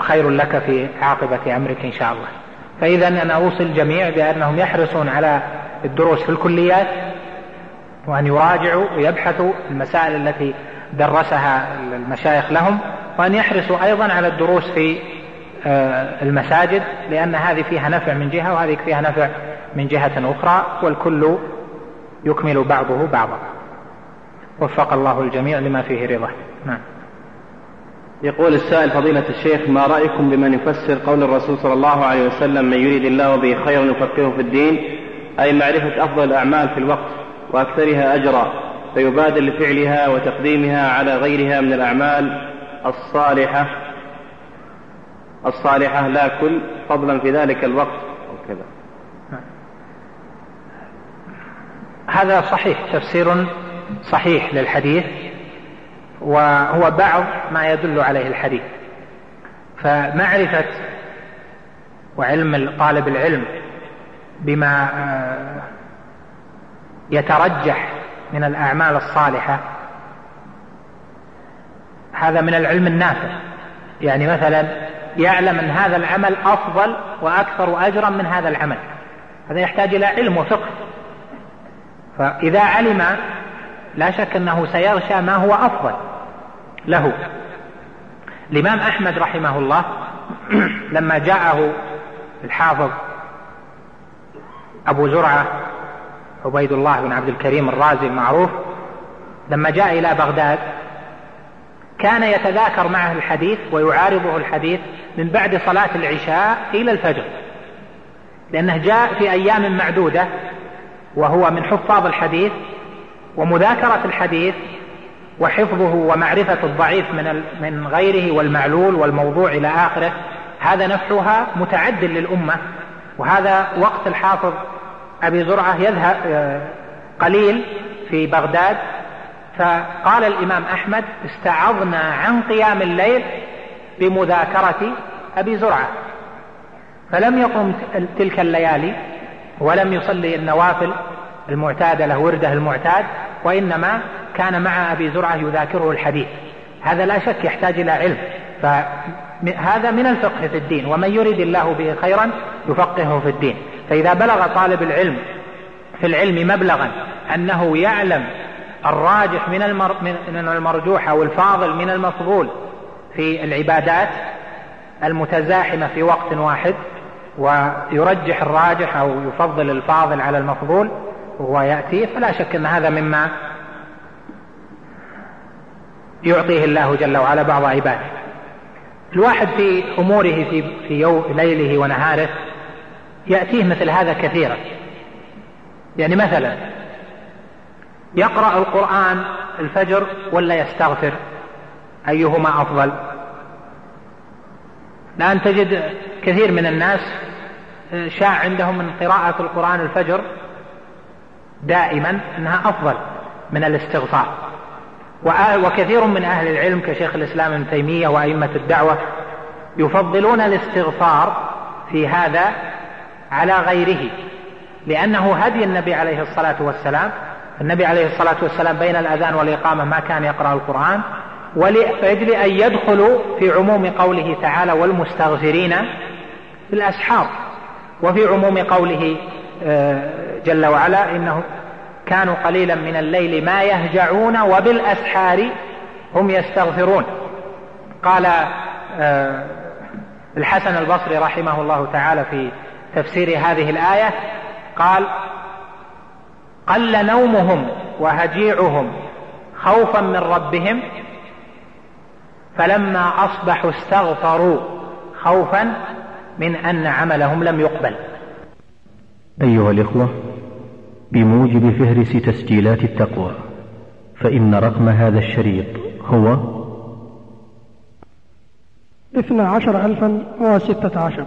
خير لك في عاقبة أمرك إن شاء الله. فإذا أنا أوصي الجميع بأنهم يحرصون على الدروس في الكليات وأن يراجعوا ويبحثوا المسائل التي درسها المشايخ لهم وأن يحرصوا أيضا على الدروس في آه، المساجد لأن هذه فيها نفع من جهة وهذه فيها نفع من جهة أخرى والكل يكمل بعضه بعضا. وفق الله الجميع لما فيه رضا. نعم. يقول السائل فضيلة الشيخ ما رأيكم بمن يفسر قول الرسول صلى الله عليه وسلم من يريد الله به خيرا يفقهه في الدين؟ أي معرفة أفضل الأعمال في الوقت وأكثرها أجرا فيبادر لفعلها وتقديمها على غيرها من الأعمال الصالحة؟ الصالحة لا كل فضلا في ذلك الوقت. وكذا. هذا صحيح تفسير صحيح للحديث وهو بعض ما يدل عليه الحديث. فمعرفة وعلم طالب العلم بما آه، يترجح من الأعمال الصالحة هذا من العلم النافع. يعني مثلا يعلم أن هذا العمل أفضل وأكثر أجرا من هذا العمل. هذا يحتاج إلى علم وفقه. فإذا علم لا شك أنه سيغشى ما هو أفضل. له. الإمام أحمد رحمه الله لما جاءه الحافظ أبو زرعة عبيد الله بن عبد الكريم الرازي المعروف لما جاء إلى بغداد كان يتذاكر معه الحديث ويعارضه الحديث من بعد صلاة العشاء إلى الفجر لأنه جاء في أيام معدودة وهو من حفاظ الحديث ومذاكرة الحديث وحفظه ومعرفة الضعيف من من غيره والمعلول والموضوع إلى آخره. هذا نفعها متعد للأمة. وهذا وقت الحافظ أبي زرعة يذهب آه، قليل في بغداد. فقال الإمام أحمد استعظنا عن قيام الليل بمذاكرة أبي زرعة. فلم يقم تلك الليالي ولم يصلي النوافل المعتادة له وردة المعتاد وإنما كان مع أبي زرعة يذاكره الحديث. هذا لا شك يحتاج إلى علم. فهذا من الفقه في الدين ومن يريد الله به خيرا يفقهه في الدين. فإذا بلغ طالب العلم في العلم مبلغا أنه يعلم الراجح من, من المرجوح أو الفاضل من المفضول في العبادات المتزاحمة في وقت واحد ويرجح الراجح أو يفضل الفاضل على المفضول ويأتيه فلا شك أن هذا مما يعطيه الله جل وعلا بعض عباده. الواحد في أموره في, في يوم ليله ونهاره يأتيه مثل هذا كثيرا. يعني مثلا يقرأ القرآن الفجر ولا يستغفر؟ أيهما أفضل؟ الآن تجد كثير من الناس شاع عندهم من قراءة القرآن الفجر دائما أنها أفضل من الاستغفار. وكثير من أهل العلم كشيخ الإسلام ابن تيمية وأئمة الدعوة يفضلون الاستغفار في هذا على غيره لأنه هدي النبي عليه الصلاة والسلام النبي عليه الصلاة والسلام بين الأذان والإقامة ما كان يقرأ القرآن ولأجل أن يدخلوا في عموم قوله تعالى والمستغفرين في الأسحار وفي عموم قوله آه، جل وعلا إنه كانوا قليلا من الليل ما يهجعون وبالأسحار هم يستغفرون. قال آه، الحسن البصري رحمه الله تعالى في تفسير هذه الآية قال قل نومهم وهجيعهم خوفا من ربهم فلما أصبحوا استغفروا خوفا من أن عملهم لم يقبل. أيها الإخوة بموجب فهرس تسجيلات التقوى فإن رقم هذا الشريط هو اثنى عشر ألفا وستة عشر.